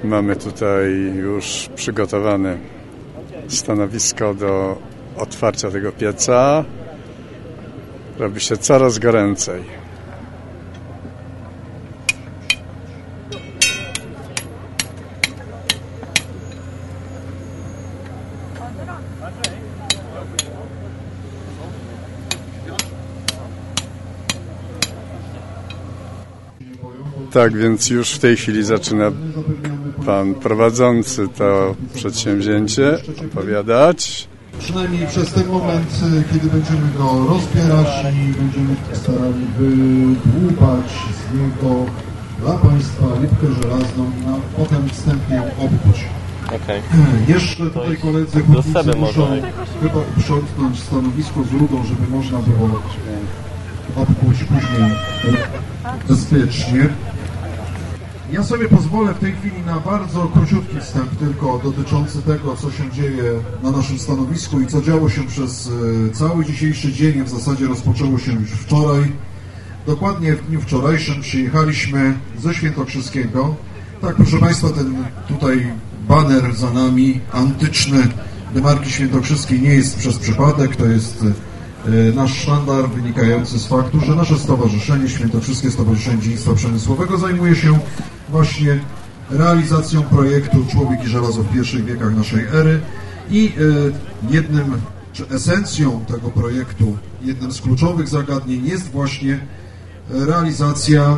Mamy tutaj już przygotowane stanowisko do otwarcia tego pieca. Robi się coraz goręcej. Tak, więc już w tej chwili zaczyna pan prowadzący to przedsięwzięcie opowiadać. Przynajmniej przez ten moment, kiedy będziemy go rozbierać i będziemy starali wydłubać z niego dla Państwa rybkę żelazną na, potem wstępnie ją obkuć. Okej. Jeszcze tutaj koledzy do hutnicy muszą chyba uprzątnąć stanowisko z rudą, żeby można było obkuć później bezpiecznie. Ja sobie pozwolę w tej chwili na bardzo króciutki wstęp tylko dotyczący tego, co się dzieje na naszym stanowisku i co działo się przez e, cały dzisiejszy dzień. W zasadzie rozpoczęło się już wczoraj. Dokładnie w dniu wczorajszym przyjechaliśmy ze Świętokrzyskiego. Tak, proszę Państwa, ten tutaj baner za nami, antyczny Demarki Świętokrzyskiej nie jest przez przypadek, to jest e, nasz sztandar wynikający z faktu, że nasze stowarzyszenie, Świętokrzyskie Stowarzyszenie Dziedzictwa Przemysłowego zajmuje się właśnie realizacją projektu Człowiek i żelazo w pierwszych wiekach naszej ery i e, jednym, czy esencją tego projektu, jednym z kluczowych zagadnień jest właśnie realizacja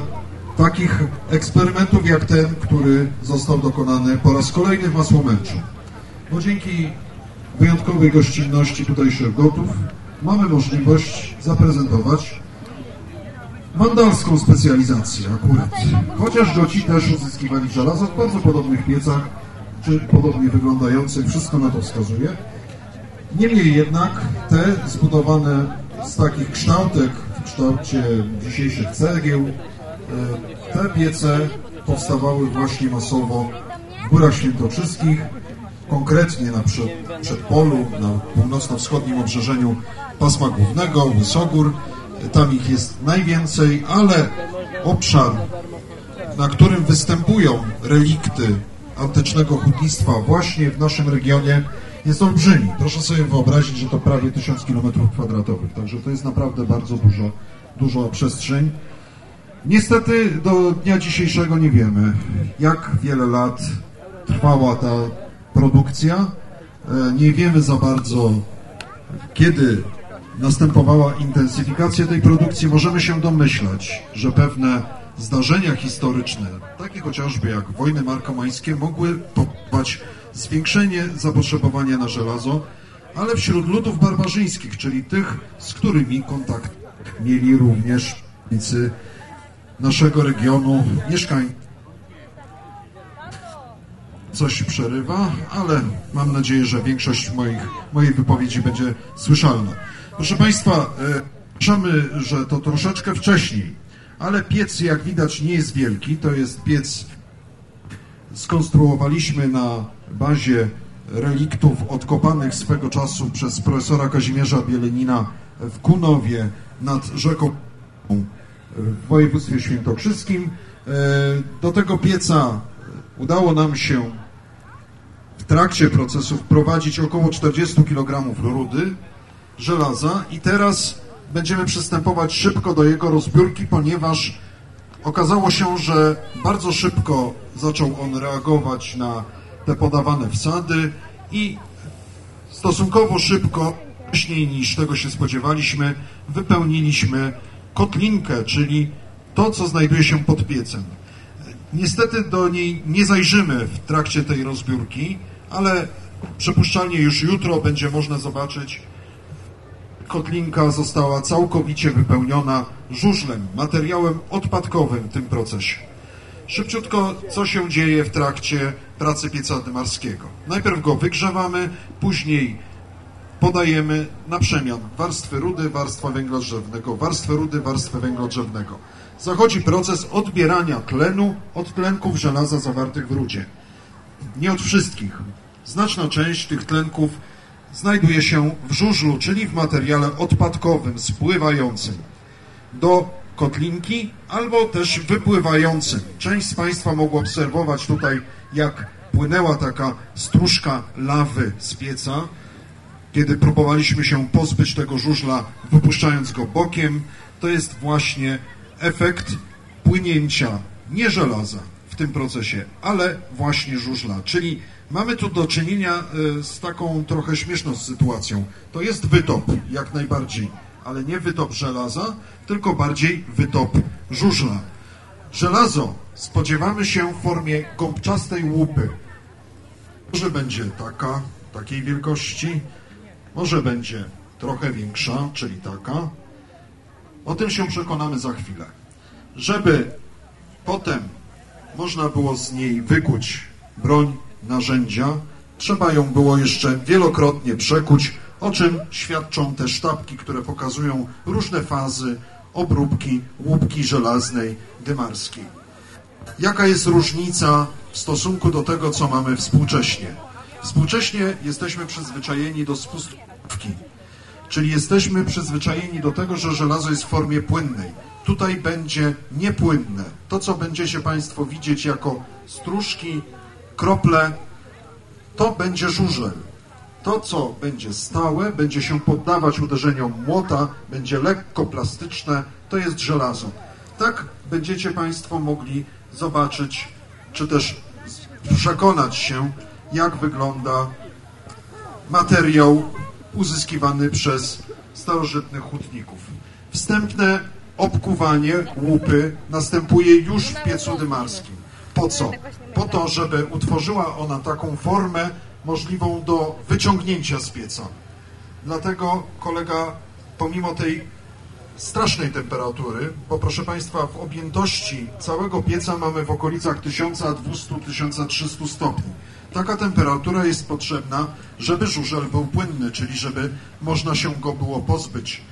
takich eksperymentów jak ten, który został dokonany po raz kolejny w Masłomęczu. Bo dzięki wyjątkowej gościnności tutejszych gotów mamy możliwość zaprezentować wandalską specjalizację akurat. Chociaż goci też uzyskiwali żelazo w bardzo podobnych piecach, czy podobnie wyglądających, wszystko na to wskazuje. Niemniej jednak te zbudowane z takich kształtek w kształcie dzisiejszych cegieł, e, te piece powstawały właśnie masowo w Górach Świętokrzyskich, konkretnie na przed, przedpolu, na północno-wschodnim obrzeżeniu pasma głównego, Wysogór. Tam ich jest najwięcej, ale obszar, na którym występują relikty antycznego hutnictwa właśnie w naszym regionie jest olbrzymi. Proszę sobie wyobrazić, że to prawie 1000 km kwadratowych, także to jest naprawdę bardzo dużo, duża przestrzeń. Niestety do dnia dzisiejszego nie wiemy, jak wiele lat trwała ta produkcja. E, Nie wiemy za bardzo, kiedy następowała intensyfikacja tej produkcji. Możemy się domyślać, że pewne zdarzenia historyczne, takie chociażby jak wojny markomańskie, mogły powodować zwiększenie zapotrzebowania na żelazo, ale wśród ludów barbarzyńskich, czyli tych, z którymi kontakt mieli również mieszkańcy naszego regionu, mieszkańcy. Coś przerywa, ale mam nadzieję, że większość moich, mojej wypowiedzi będzie słyszalna. Proszę Państwa, e, przepraszamy, że to troszeczkę wcześniej, ale piec, jak widać, nie jest wielki. To jest piec skonstruowaliśmy na bazie reliktów odkopanych swego czasu przez profesora Kazimierza Bielenina w Kunowie nad rzeką w województwie świętokrzyskim. E, Do tego pieca udało nam się w trakcie procesu wprowadzić około 40 kg rudy żelaza i teraz będziemy przystępować szybko do jego rozbiórki, ponieważ okazało się, że bardzo szybko zaczął on reagować na te podawane wsady i stosunkowo szybko, wcześniej niż tego się spodziewaliśmy, wypełniliśmy kotlinkę, czyli to, co znajduje się pod piecem. Niestety do niej nie zajrzymy w trakcie tej rozbiórki, ale przypuszczalnie już jutro będzie można zobaczyć, kotlinka została całkowicie wypełniona żużlem, materiałem odpadkowym w tym procesie. Szybciutko, co się dzieje w trakcie pracy pieca dymarskiego. Najpierw go wygrzewamy, później podajemy na przemian warstwy rudy, warstwa węgla drzewnego, warstwę rudy, warstwę węgla drzewnego. Zachodzi proces odbierania tlenu od tlenków żelaza zawartych w rudzie. Nie od wszystkich. Znaczna część tych tlenków znajduje się w żużlu, czyli w materiale odpadkowym, spływającym do kotlinki albo też wypływającym. Część z Państwa mogła obserwować tutaj, jak płynęła taka stróżka lawy z pieca, kiedy próbowaliśmy się pozbyć tego żużla, wypuszczając go bokiem. To jest właśnie efekt płynięcia nie żelaza w tym procesie, ale właśnie żużla. Czyli mamy tu do czynienia e, z taką trochę śmieszną sytuacją. To jest wytop, jak najbardziej, ale nie wytop żelaza, tylko bardziej wytop żużla. Żelazo spodziewamy się w formie gąbczastej łupy. Może będzie taka, takiej wielkości, może będzie trochę większa, czyli taka. O tym się przekonamy za chwilę. Żeby potem można było z niej wykuć broń, narzędzia, trzeba ją było jeszcze wielokrotnie przekuć, o czym świadczą te sztabki, które pokazują różne fazy obróbki łupki żelaznej dymarskiej. Jaka jest różnica w stosunku do tego, co mamy współcześnie? Współcześnie jesteśmy przyzwyczajeni do spustówki, czyli jesteśmy przyzwyczajeni do tego, że żelazo jest w formie płynnej. Tutaj będzie niepłynne. To, co będziecie Państwo widzieć jako stróżki, krople, to będzie żużel. To, co będzie stałe, będzie się poddawać uderzeniom młota, będzie lekko plastyczne, to jest żelazo. Tak będziecie Państwo mogli zobaczyć, czy też przekonać się, jak wygląda materiał uzyskiwany przez starożytnych hutników. Wstępne obkuwanie łupy następuje już w piecu dymarskim. Po co? Po to, żeby utworzyła ona taką formę możliwą do wyciągnięcia z pieca. Dlatego kolega, pomimo tej strasznej temperatury, bo proszę Państwa, w objętości całego pieca mamy w okolicach 1200-1300 stopni. Taka temperatura jest potrzebna, żeby żużel był płynny, czyli żeby można się go było pozbyć.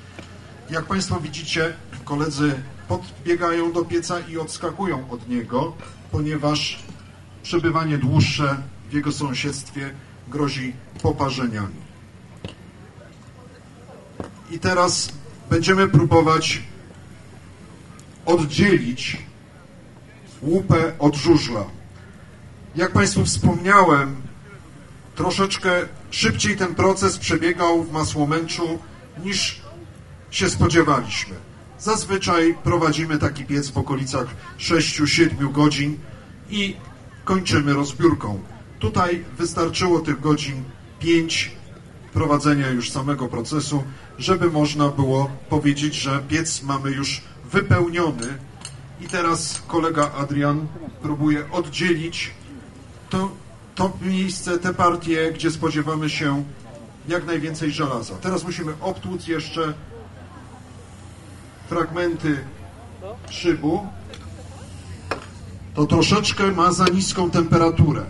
Jak Państwo widzicie, koledzy podbiegają do pieca i odskakują od niego, ponieważ przebywanie dłuższe w jego sąsiedztwie grozi poparzeniami. I teraz będziemy próbować oddzielić łupę od żużla. Jak Państwu wspomniałem, troszeczkę szybciej ten proces przebiegał w Masłomęczu niż się spodziewaliśmy. Zazwyczaj prowadzimy taki piec w okolicach 6-7 godzin i kończymy rozbiórką. Tutaj wystarczyło tych godzin 5 prowadzenia już samego procesu, żeby można było powiedzieć, że piec mamy już wypełniony i teraz kolega Adrian próbuje oddzielić to to miejsce, te partie, gdzie spodziewamy się jak najwięcej żelaza. Teraz musimy obtłuc jeszcze fragmenty szybu. To troszeczkę ma za niską temperaturę.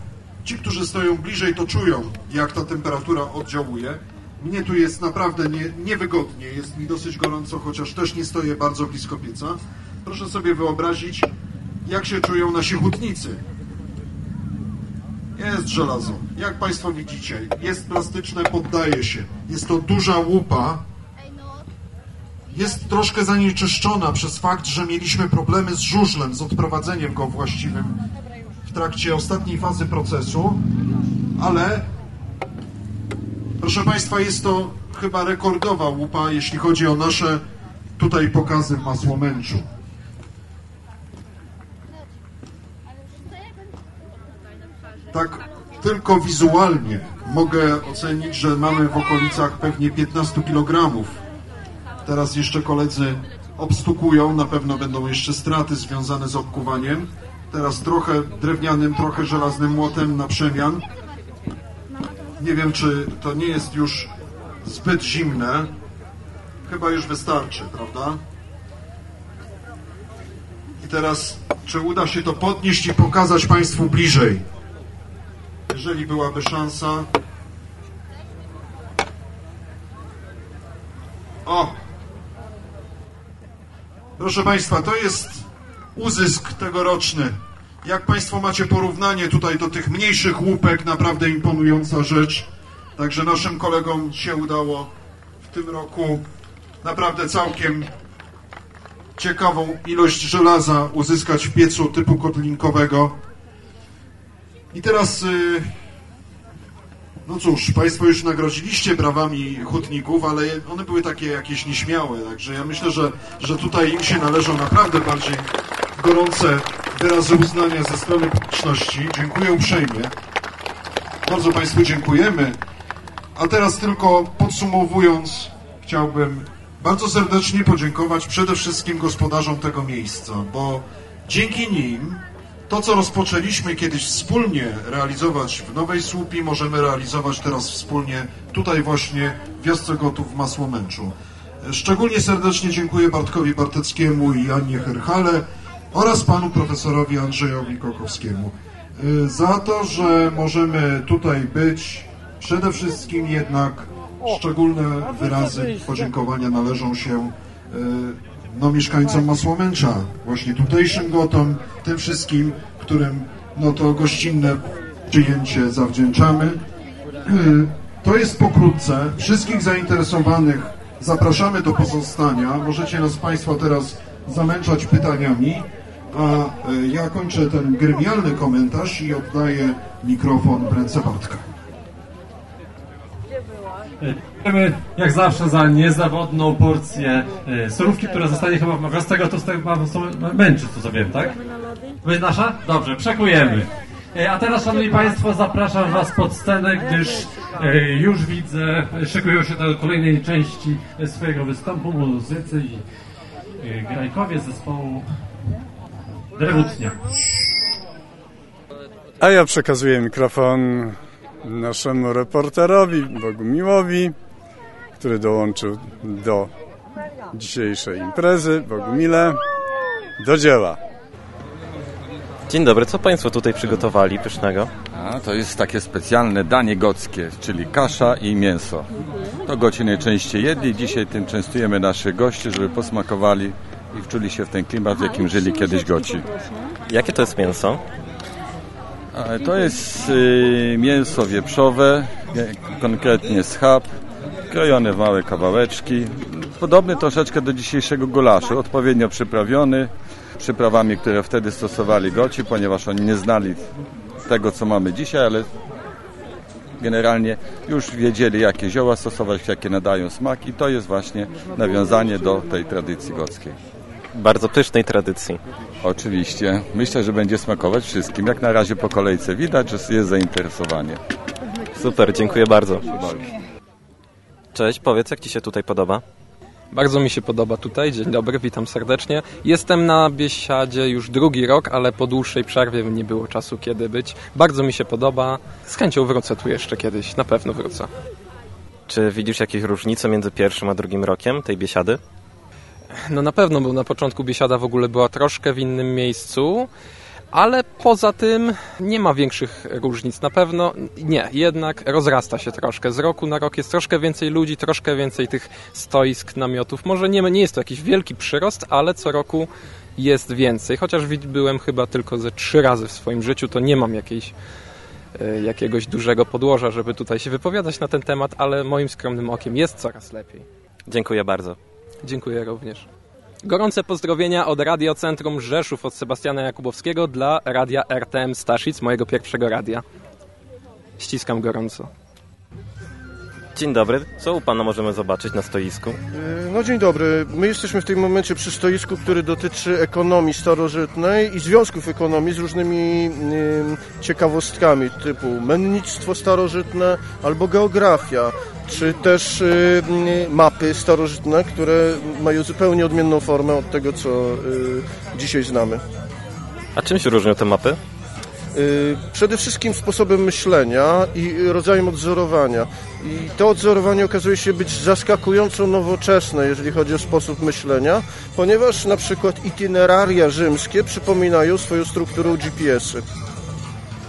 Ci, którzy stoją bliżej, to czują, jak ta temperatura oddziałuje. Mnie tu jest naprawdę nie, niewygodnie, jest mi dosyć gorąco, chociaż też nie stoję bardzo blisko pieca. Proszę sobie wyobrazić, jak się czują nasi hutnicy. Jest żelazo. Jak Państwo widzicie, jest plastyczne, poddaje się. Jest to duża łupa. Jest troszkę zanieczyszczona przez fakt, że mieliśmy problemy z żużlem, z odprowadzeniem go właściwym w trakcie ostatniej fazy procesu, ale proszę Państwa, jest to chyba rekordowa łupa, jeśli chodzi o nasze tutaj pokazy w Masłomęczu. Tak tylko wizualnie mogę ocenić, że mamy w okolicach pewnie 15 kg. Teraz jeszcze koledzy obstukują, na pewno będą jeszcze straty związane z obkuwaniem. Teraz trochę drewnianym, trochę żelaznym młotem na przemian. Nie wiem, czy to nie jest już zbyt zimne. Chyba już wystarczy, prawda? I teraz, czy uda się to podnieść i pokazać Państwu bliżej? Jeżeli byłaby szansa. O! Proszę Państwa, to jest uzysk tegoroczny. Jak Państwo macie porównanie tutaj do tych mniejszych łupek, naprawdę imponująca rzecz. Także naszym kolegom się udało w tym roku naprawdę całkiem ciekawą ilość żelaza uzyskać w piecu typu kotlinkowego. I teraz, y, no cóż, Państwo już nagrodziliście brawami hutników, ale one były takie jakieś nieśmiałe, także ja myślę, że, że tutaj im się należą naprawdę bardziej gorące wyrazy uznania ze strony publiczności. Dziękuję uprzejmie. Bardzo Państwu dziękujemy. A teraz tylko podsumowując, chciałbym bardzo serdecznie podziękować przede wszystkim gospodarzom tego miejsca, bo dzięki nim to, co rozpoczęliśmy kiedyś wspólnie realizować w Nowej Słupi, możemy realizować teraz wspólnie tutaj właśnie w Wiosce Gotów w Masłomęczu. Szczególnie serdecznie dziękuję Bartkowi Barteckiemu i Annie Herchale oraz panu profesorowi Andrzejowi Kokowskiemu y, za to, że możemy tutaj być. Przede wszystkim jednak szczególne wyrazy podziękowania należą się y, no, mieszkańcom Masłomęcza, właśnie tutejszym gotom, tym wszystkim, którym no, to gościnne przyjęcie zawdzięczamy. Y, To jest pokrótce. Wszystkich zainteresowanych zapraszamy do pozostania. Możecie nas Państwo teraz zamęczać pytaniami, a y, ja kończę ten gremialny komentarz i oddaję mikrofon w ręce Bartka. Dziękujemy jak zawsze za niezawodną porcję e, surówki, która zostanie chyba w tego to z tego męczy, co wiem, tak? Będzie nasza? Dobrze, przekujemy. E, A teraz, Szanowni Państwo, zapraszam Was pod scenę, gdyż e, już widzę, szykują się do kolejnej części swojego występu muzycy i grajkowie zespołu Drewutnia. A ja przekazuję mikrofon naszemu reporterowi Bogumiłowi, który dołączył do dzisiejszej imprezy. Bogumile, do dzieła. Dzień dobry, co Państwo tutaj przygotowali pysznego? A, to jest takie specjalne danie gockie, czyli kasza i mięso. To goci najczęściej jedli. Dzisiaj tym częstujemy naszych gości, żeby posmakowali i wczuli się w ten klimat, w jakim żyli kiedyś goci. Jakie to jest mięso? To jest y, mięso wieprzowe, nie- konkretnie schab, krojone w małe kawałeczki. Podobny troszeczkę do dzisiejszego gulaszu, odpowiednio przyprawiony przyprawami, które wtedy stosowali goci, ponieważ oni nie znali tego, co mamy dzisiaj, ale generalnie już wiedzieli, jakie zioła stosować, jakie nadają smak i to jest właśnie nawiązanie do tej tradycji gockiej. Bardzo pysznej tradycji. Oczywiście. Myślę, że będzie smakować wszystkim. Jak na razie po kolejce widać, że jest zainteresowanie. Super, dziękuję bardzo. Cześć, powiedz, jak Ci się tutaj podoba? Bardzo mi się podoba tutaj. Dzień dobry, witam serdecznie. Jestem na Biesiadzie już drugi rok, ale po dłuższej przerwie nie było czasu kiedy być. Bardzo mi się podoba. Z chęcią wrócę tu jeszcze kiedyś. Na pewno wrócę. Czy widzisz jakieś różnice między pierwszym a drugim rokiem tej biesiady? No na pewno, bo na początku biesiada w ogóle była troszkę w innym miejscu, ale poza tym nie ma większych różnic. Na pewno nie, jednak rozrasta się troszkę. Z roku na rok jest troszkę więcej ludzi, troszkę więcej tych stoisk, namiotów. Może nie, nie jest to jakiś wielki przyrost, ale co roku jest więcej. Chociaż byłem chyba tylko ze trzy razy w swoim życiu, to nie mam jakiejś e, jakiegoś dużego podłoża, żeby tutaj się wypowiadać na ten temat, ale moim skromnym okiem jest coraz lepiej. Dziękuję bardzo. Dziękuję również. Gorące pozdrowienia od Radiocentrum Rzeszów od Sebastiana Jakubowskiego dla radia RTM Staszic, mojego pierwszego radia. Ściskam gorąco. Dzień dobry. Co u Pana możemy zobaczyć na stoisku? E, No dzień dobry. My jesteśmy w tym momencie przy stoisku, który dotyczy ekonomii starożytnej i związków ekonomii z różnymi y, ciekawostkami typu mennictwo starożytne albo geografia, czy też y, y, mapy starożytne, które mają zupełnie odmienną formę od tego, co y, dzisiaj znamy. A czym się różnią te mapy? Y, Przede wszystkim sposobem myślenia i rodzajem odzorowania. I to odzorowanie okazuje się być zaskakująco nowoczesne, jeżeli chodzi o sposób myślenia, ponieważ na przykład itineraria rzymskie przypominają swoją strukturą GPS-y.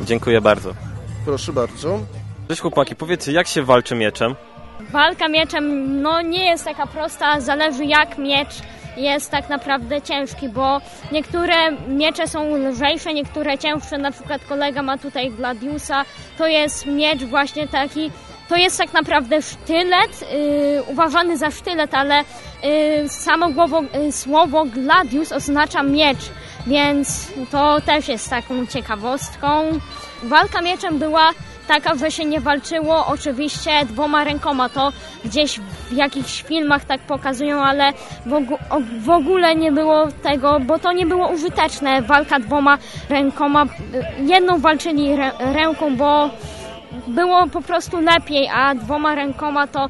Dziękuję bardzo. Proszę bardzo. Cześć chłopaki, powiedzcie, jak się walczy mieczem? Walka mieczem no nie jest taka prosta, zależy jak miecz jest tak naprawdę ciężki, bo niektóre miecze są lżejsze, niektóre cięższe, na przykład kolega ma tutaj Gladiusa, to jest miecz właśnie taki, to jest tak naprawdę sztylet, yy, uważany za sztylet, ale yy, samo głowo, yy, słowo Gladius oznacza miecz, więc to też jest taką ciekawostką. Walka mieczem była taka, że się nie walczyło oczywiście dwoma rękoma. To gdzieś w jakichś filmach tak pokazują, ale w, ogóle nie było tego, bo to nie było użyteczne. Walka dwoma rękoma. Jedną walczyli rę- ręką, bo było po prostu lepiej, a dwoma rękoma to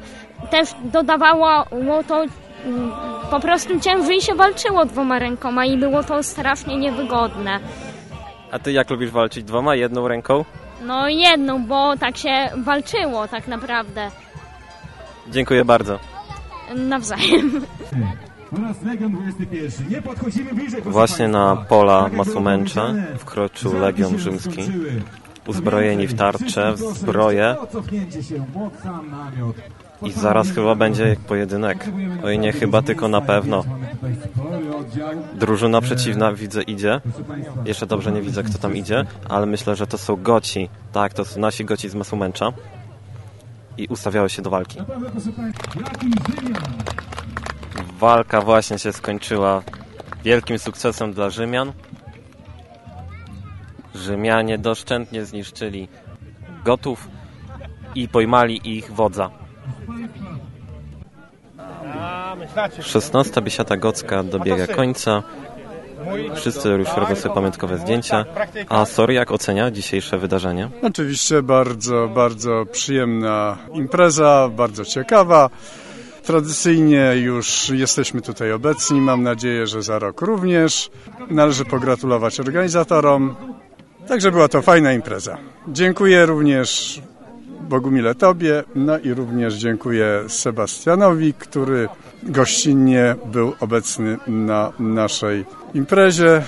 też dodawało to mm, po prostu ciężej się walczyło dwoma rękoma i było to strasznie niewygodne. A ty jak lubisz walczyć? Dwoma, jedną ręką? No jedną, bo tak się walczyło tak naprawdę. Dziękuję bardzo. Nawzajem. Po raz Legion 21. Nie podchodzimy bliżej, proszę Właśnie na pola Masumęcza wkroczył Legion Rzymski. Uzbrojeni w tarcze, w zbroje i zaraz chyba będzie pojedynek. Oj nie, chyba tylko na pewno. Drużyna przeciwna widzę idzie. Jeszcze dobrze nie widzę kto tam idzie, ale myślę, że to są goci. Tak, to są nasi goci z Masumęcza. I ustawiały się do walki. Walka właśnie się skończyła wielkim sukcesem dla Rzymian. Rzymianie doszczętnie zniszczyli Gotów i pojmali ich wodza. 16. biesiata gocka dobiega końca. Wszyscy już robią sobie pamiątkowe zdjęcia. A Sory jak ocenia dzisiejsze wydarzenie? Oczywiście bardzo, bardzo przyjemna impreza, bardzo ciekawa. Tradycyjnie już jesteśmy tutaj obecni, mam nadzieję, że za rok również. Należy pogratulować organizatorom. Także była to fajna impreza. Dziękuję również Bogumile Tobie, no i również dziękuję Sebastianowi, który gościnnie był obecny na naszej imprezie.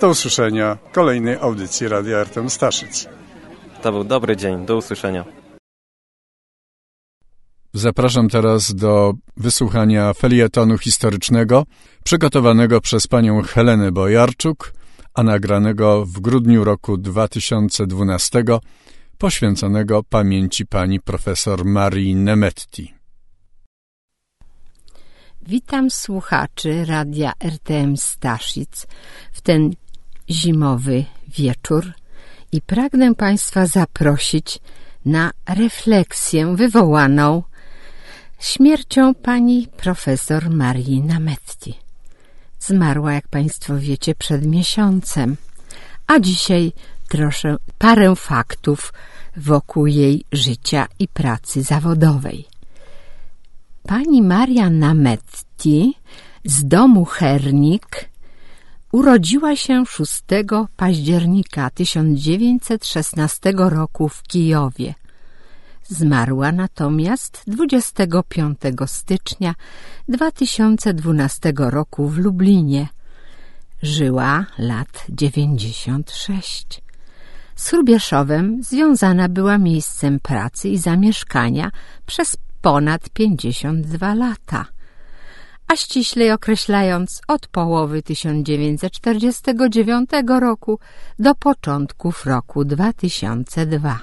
Do usłyszenia kolejnej audycji Radia Artem Staszyc. To był dobry dzień. Do usłyszenia. Zapraszam teraz do wysłuchania felietonu historycznego przygotowanego przez panią Helenę Bojarczuk, a nagranego w grudniu roku 2012, poświęconego pamięci pani profesor Marii Nemetti. Witam słuchaczy radia RTM Staszic w ten zimowy wieczór i pragnę Państwa zaprosić na refleksję wywołaną śmiercią pani profesor Marii Nametti. Zmarła, jak Państwo wiecie, przed miesiącem, a dzisiaj parę faktów wokół jej życia i pracy zawodowej. Pani Maria Nametti Metti z domu Hernik urodziła się 6 października 1916 roku w Kijowie. Zmarła natomiast 25 stycznia 2012 roku w Lublinie. Żyła lat 96. Z Hrubieszowem związana była miejscem pracy i zamieszkania przez ponad 52 lata, a ściślej określając od połowy 1949 roku do początków roku 2002.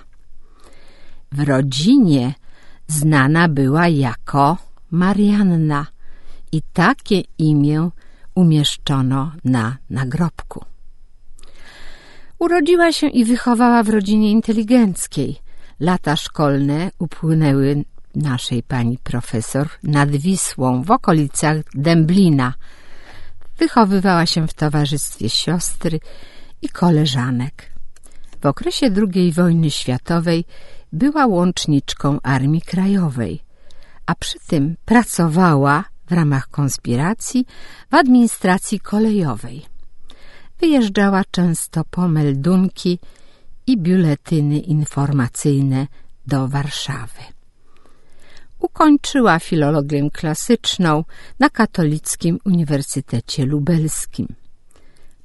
W rodzinie znana była jako Marianna i takie imię umieszczono na nagrobku. Urodziła się i wychowała w rodzinie inteligenckiej. Lata szkolne upłynęły naszej pani profesor nad Wisłą w okolicach Dęblina. Wychowywała się w towarzystwie siostry i koleżanek. W okresie II wojny światowej była łączniczką Armii Krajowej, a przy tym pracowała w ramach konspiracji w administracji kolejowej. Wyjeżdżała często po meldunki i biuletyny informacyjne do Warszawy. Ukończyła filologię klasyczną na Katolickim Uniwersytecie Lubelskim.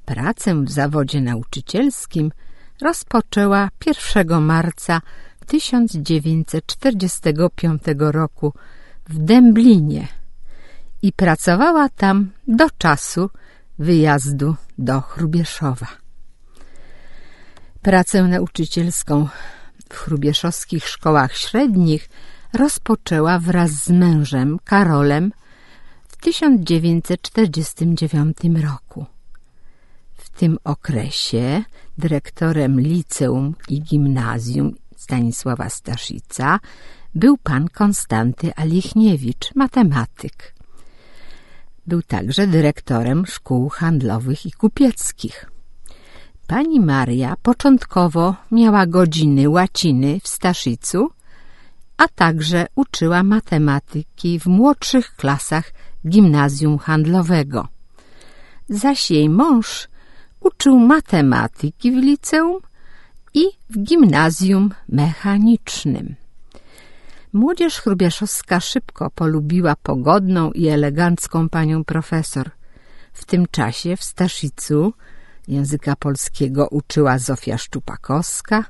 Pracę w zawodzie nauczycielskim rozpoczęła 1 marca 1945 roku w Dęblinie i pracowała tam do czasu wyjazdu do Chrubieszowa. Pracę nauczycielską w chrubieszowskich szkołach średnich rozpoczęła wraz z mężem Karolem w 1949 roku. W tym okresie dyrektorem liceum i gimnazjum Stanisława Staszica był pan Konstanty Alichniewicz, matematyk. Był także dyrektorem szkół handlowych i kupieckich. Pani Maria początkowo miała godziny łaciny w Staszicu, a także uczyła matematyki w młodszych klasach gimnazjum handlowego. Zaś jej mąż uczył matematyki w liceum i w gimnazjum mechanicznym. Młodzież chrubieszowska szybko polubiła pogodną i elegancką panią profesor. W tym czasie w Staszicu języka polskiego uczyła Zofia Szczupakowska,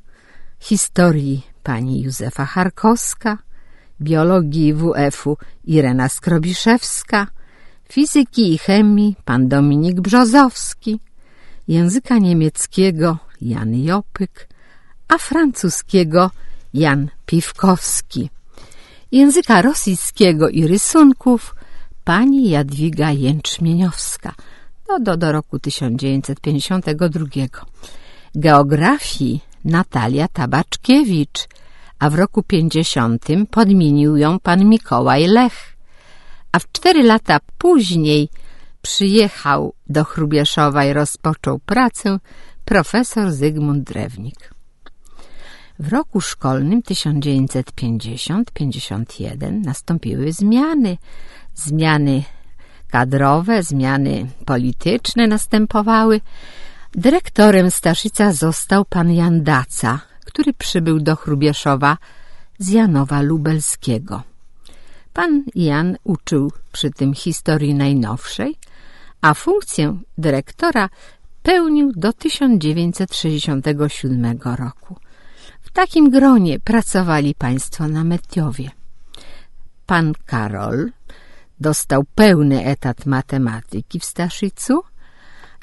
historii pani Józefa Charkowska, biologii WF-u Irena Skrobiszewska, fizyki i chemii pan Dominik Brzozowski, języka niemieckiego Jan Jopyk, a francuskiego Jan Piwkowski, języka rosyjskiego i rysunków pani Jadwiga Jęczmieniowska. Do, do, do roku 1952, geografii Natalia Tabaczkiewicz, a w roku 50 podmienił ją pan Mikołaj Lech, a w cztery lata później przyjechał do Chrubieszowa i rozpoczął pracę profesor Zygmunt Drewnik. W roku szkolnym 1950-51 nastąpiły zmiany. Zmiany kadrowe, zmiany polityczne następowały. Dyrektorem Staszica został pan Jan Daca, który przybył do Chrubieszowa z Janowa Lubelskiego. Pan Jan uczył przy tym historii najnowszej, a funkcję dyrektora pełnił do 1967 roku. Takim gronie pracowali państwo na Metiowie. Pan Karol dostał pełny etat matematyki w Staszicu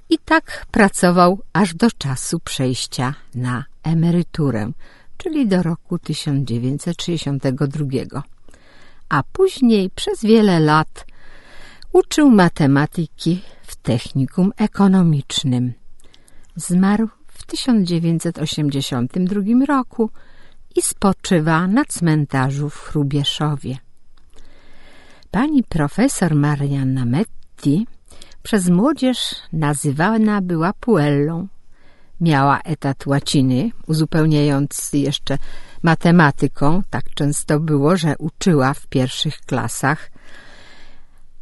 i tak pracował aż do czasu przejścia na emeryturę, czyli do roku 1962. A później przez wiele lat uczył matematyki w technikum ekonomicznym. Zmarł 1982 roku i spoczywa na cmentarzu w Chrubieszowie. Pani profesor Marianna Metti przez młodzież nazywana była Puellą. Miała etat łaciny, uzupełniając jeszcze matematyką. Tak często było, że uczyła w pierwszych klasach.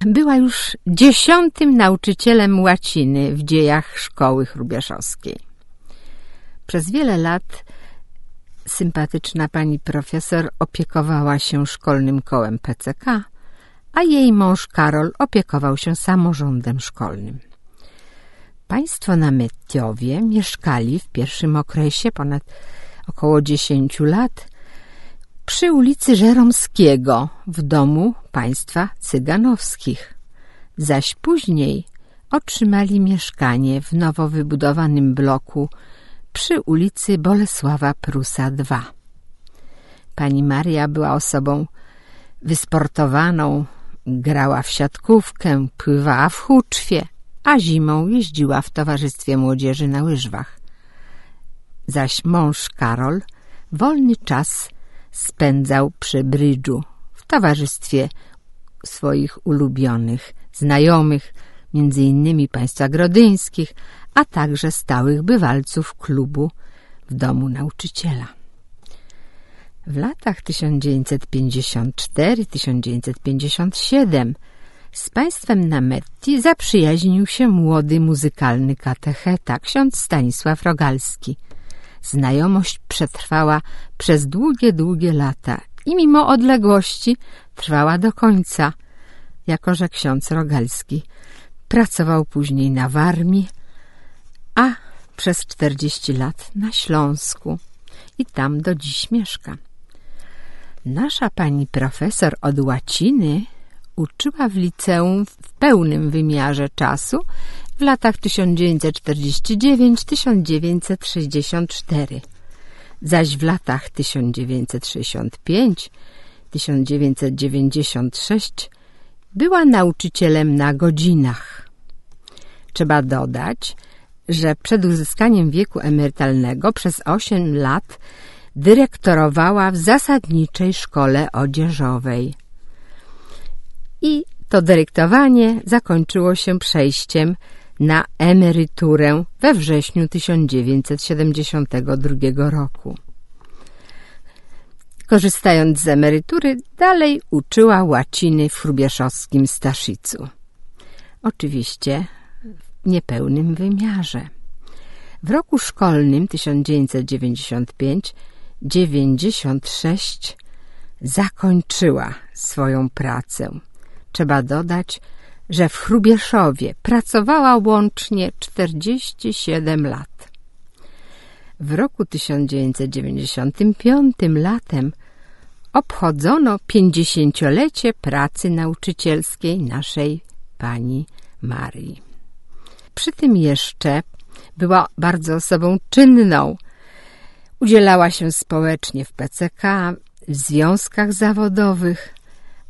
była już dziesiątym nauczycielem łaciny w dziejach szkoły chrubieszowskiej. Przez wiele lat sympatyczna pani profesor opiekowała się szkolnym kołem PCK, a jej mąż Karol opiekował się samorządem szkolnym. Państwo na Metiowie mieszkali w pierwszym okresie ponad około 10 lat przy ulicy Żeromskiego w domu państwa cyganowskich, zaś później otrzymali mieszkanie w nowo wybudowanym bloku przy ulicy Bolesława Prusa 2. Pani Maria była osobą wysportowaną, grała w siatkówkę, pływała w huczwie, a zimą jeździła w towarzystwie młodzieży na łyżwach. Zaś mąż Karol wolny czas spędzał przy brydżu w towarzystwie swoich ulubionych znajomych, między innymi państwa grodyńskich, a także stałych bywalców klubu w domu nauczyciela. W latach 1954-1957 z państwem Nametti zaprzyjaźnił się młody muzykalny katecheta, ksiądz Stanisław Rogalski. Znajomość przetrwała przez długie, długie lata i mimo odległości trwała do końca, jako że ksiądz Rogalski pracował później na Warmii, a przez 40 lat na Śląsku i tam do dziś mieszka. Nasza pani profesor od łaciny uczyła w liceum w pełnym wymiarze czasu w latach 1949-1964, zaś w latach 1965-1996 była nauczycielem na godzinach. Trzeba dodać, że przed uzyskaniem wieku emerytalnego przez 8 lat dyrektorowała w zasadniczej szkole odzieżowej. I to dyrektowanie zakończyło się przejściem na emeryturę we wrześniu 1972 roku. Korzystając z emerytury, dalej uczyła łaciny w chrubieszowskim Staszicu. Oczywiście niepełnym wymiarze. W roku szkolnym 1995-96 zakończyła swoją pracę. Trzeba dodać, że w Chrubieszowie pracowała łącznie 47 lat. W roku 1995 latem obchodzono pięćdziesięciolecie pracy nauczycielskiej naszej pani Marii. Przy tym jeszcze była bardzo osobą czynną. Udzielała się społecznie w PCK, w związkach zawodowych,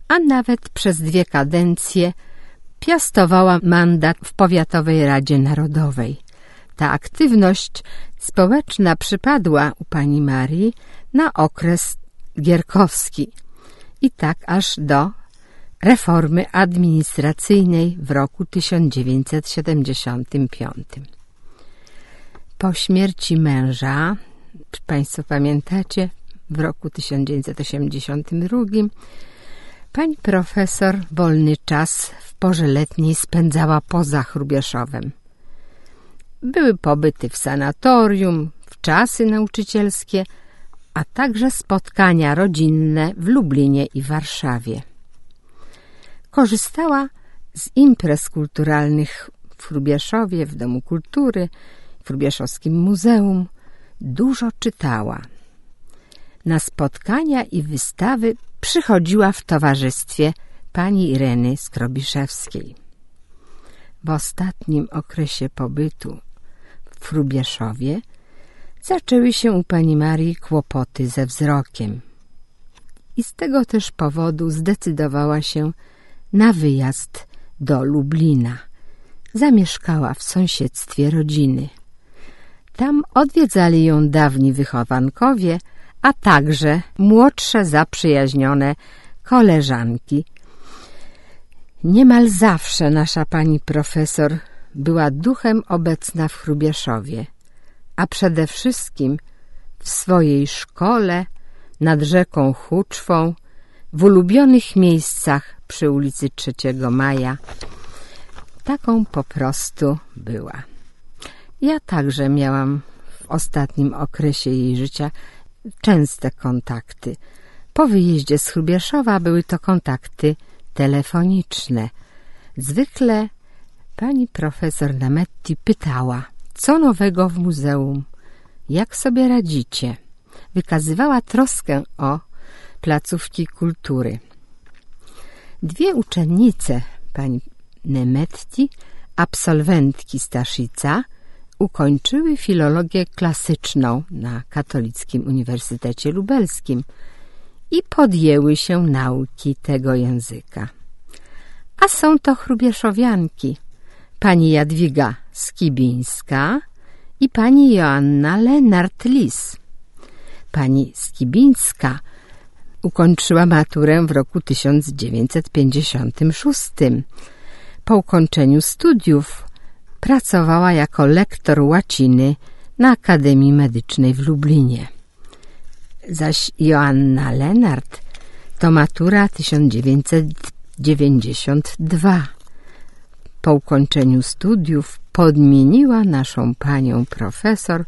a nawet przez dwie kadencje piastowała mandat w Powiatowej Radzie Narodowej. Ta aktywność społeczna przypadła u pani Marii na okres gierkowski i tak aż do reformy administracyjnej w roku 1975. Po śmierci męża, Państwo pamiętacie, w roku 1982 pani profesor wolny czas w porze letniej spędzała poza Chrubieszowem. Były pobyty w sanatorium, w czasy nauczycielskie, a także spotkania rodzinne w Lublinie i Warszawie. Korzystała z imprez kulturalnych w Chrubieszowie, w Domu Kultury, w Chrubieszowskim Muzeum. Dużo czytała. Na spotkania i wystawy przychodziła w towarzystwie pani Ireny Skrobiszewskiej. W ostatnim okresie pobytu w Chrubieszowie zaczęły się u pani Marii kłopoty ze wzrokiem. I z tego też powodu zdecydowała się na wyjazd do Lublina. Zamieszkała w sąsiedztwie rodziny. Tam odwiedzali ją dawni wychowankowie, a także młodsze zaprzyjaźnione koleżanki. Niemal zawsze nasza pani profesor była duchem obecna w Chrubieszowie, a przede wszystkim w swojej szkole nad rzeką Huczwą, w ulubionych miejscach przy ulicy 3 Maja. Taką po prostu była. Ja także miałam w ostatnim okresie jej życia częste kontakty. Po wyjeździe z Hrubieszowa były to kontakty telefoniczne. Zwykle pani profesor Nametti pytała, co nowego w muzeum, jak sobie radzicie. Wykazywała troskę o placówki kultury. Dwie uczennice pani Nemetti, absolwentki Staszica, ukończyły filologię klasyczną na Katolickim Uniwersytecie Lubelskim i podjęły się nauki tego języka. A są to chrubieszowianki, pani Jadwiga Skibińska i pani Joanna Lenart-Lis. Pani Skibińska ukończyła maturę w roku 1956. Po ukończeniu studiów pracowała jako lektor łaciny na Akademii Medycznej w Lublinie. Zaś Joanna Lenart to matura 1992. Po ukończeniu studiów podmieniła naszą panią profesor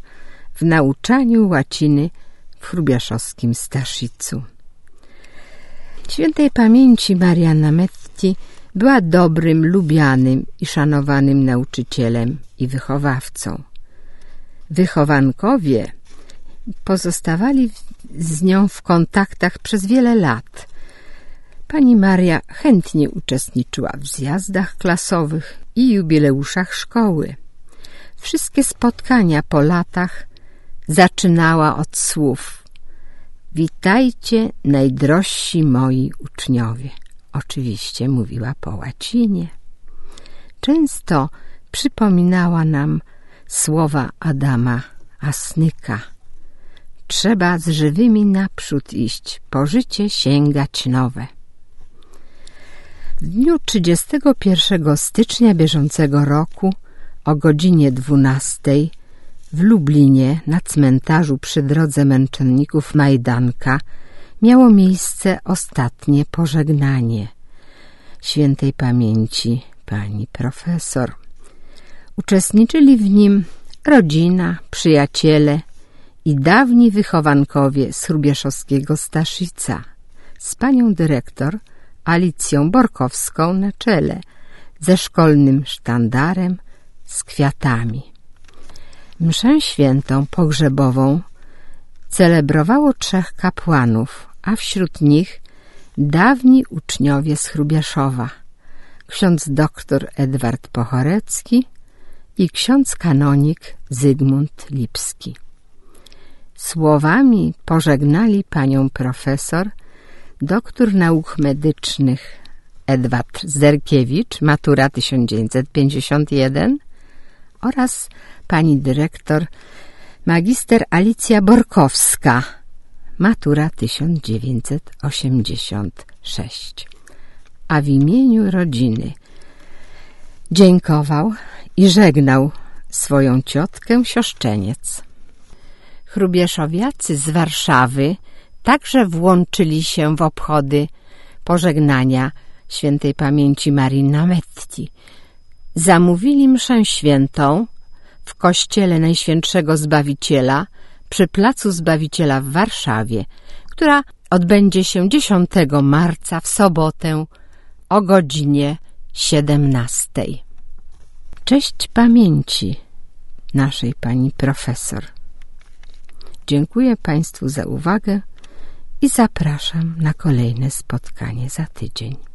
w nauczaniu łaciny w Hrubiaszowskim Staszicu. Świętej pamięci Mariana Metti była dobrym, lubianym i szanowanym nauczycielem i wychowawcą. Wychowankowie pozostawali z nią w kontaktach przez wiele lat. Pani Maria chętnie uczestniczyła w zjazdach klasowych i jubileuszach szkoły. Wszystkie spotkania po latach zaczynała od słów Witajcie, najdrożsi moi uczniowie. Oczywiście mówiła po łacinie. Często przypominała nam słowa Adama Asnyka. Trzeba z żywymi naprzód iść, po życie sięgać nowe. W dniu 31 stycznia bieżącego roku o godzinie 12 w Lublinie na cmentarzu przy drodze męczenników Majdanka miało miejsce ostatnie pożegnanie świętej pamięci pani profesor. Uczestniczyli w nim rodzina, przyjaciele i dawni wychowankowie z Hrubieszowskiego Staszica z panią dyrektor Alicją Borkowską na czele, ze szkolnym sztandarem, z kwiatami. Mszę świętą pogrzebową celebrowało trzech kapłanów, a wśród nich dawni uczniowie z Hrubieszowa, ksiądz doktor Edward Pochorecki i ksiądz kanonik Zygmunt Lipski. Słowami pożegnali panią profesor, doktor nauk medycznych Edward Zerkiewicz, matura 1951 oraz pani dyrektor magister Alicja Borkowska, matura 1986. A w imieniu rodziny dziękował i żegnał swoją ciotkę siostrzeniec. Chrubieszowiacy z Warszawy także włączyli się w obchody pożegnania świętej pamięci Marii Nametti. Zamówili mszę świętą w kościele Najświętszego Zbawiciela przy Placu Zbawiciela w Warszawie, która odbędzie się 10 marca w sobotę o godzinie 17. Cześć pamięci naszej pani profesor. Dziękuję Państwu za uwagę i zapraszam na kolejne spotkanie za tydzień.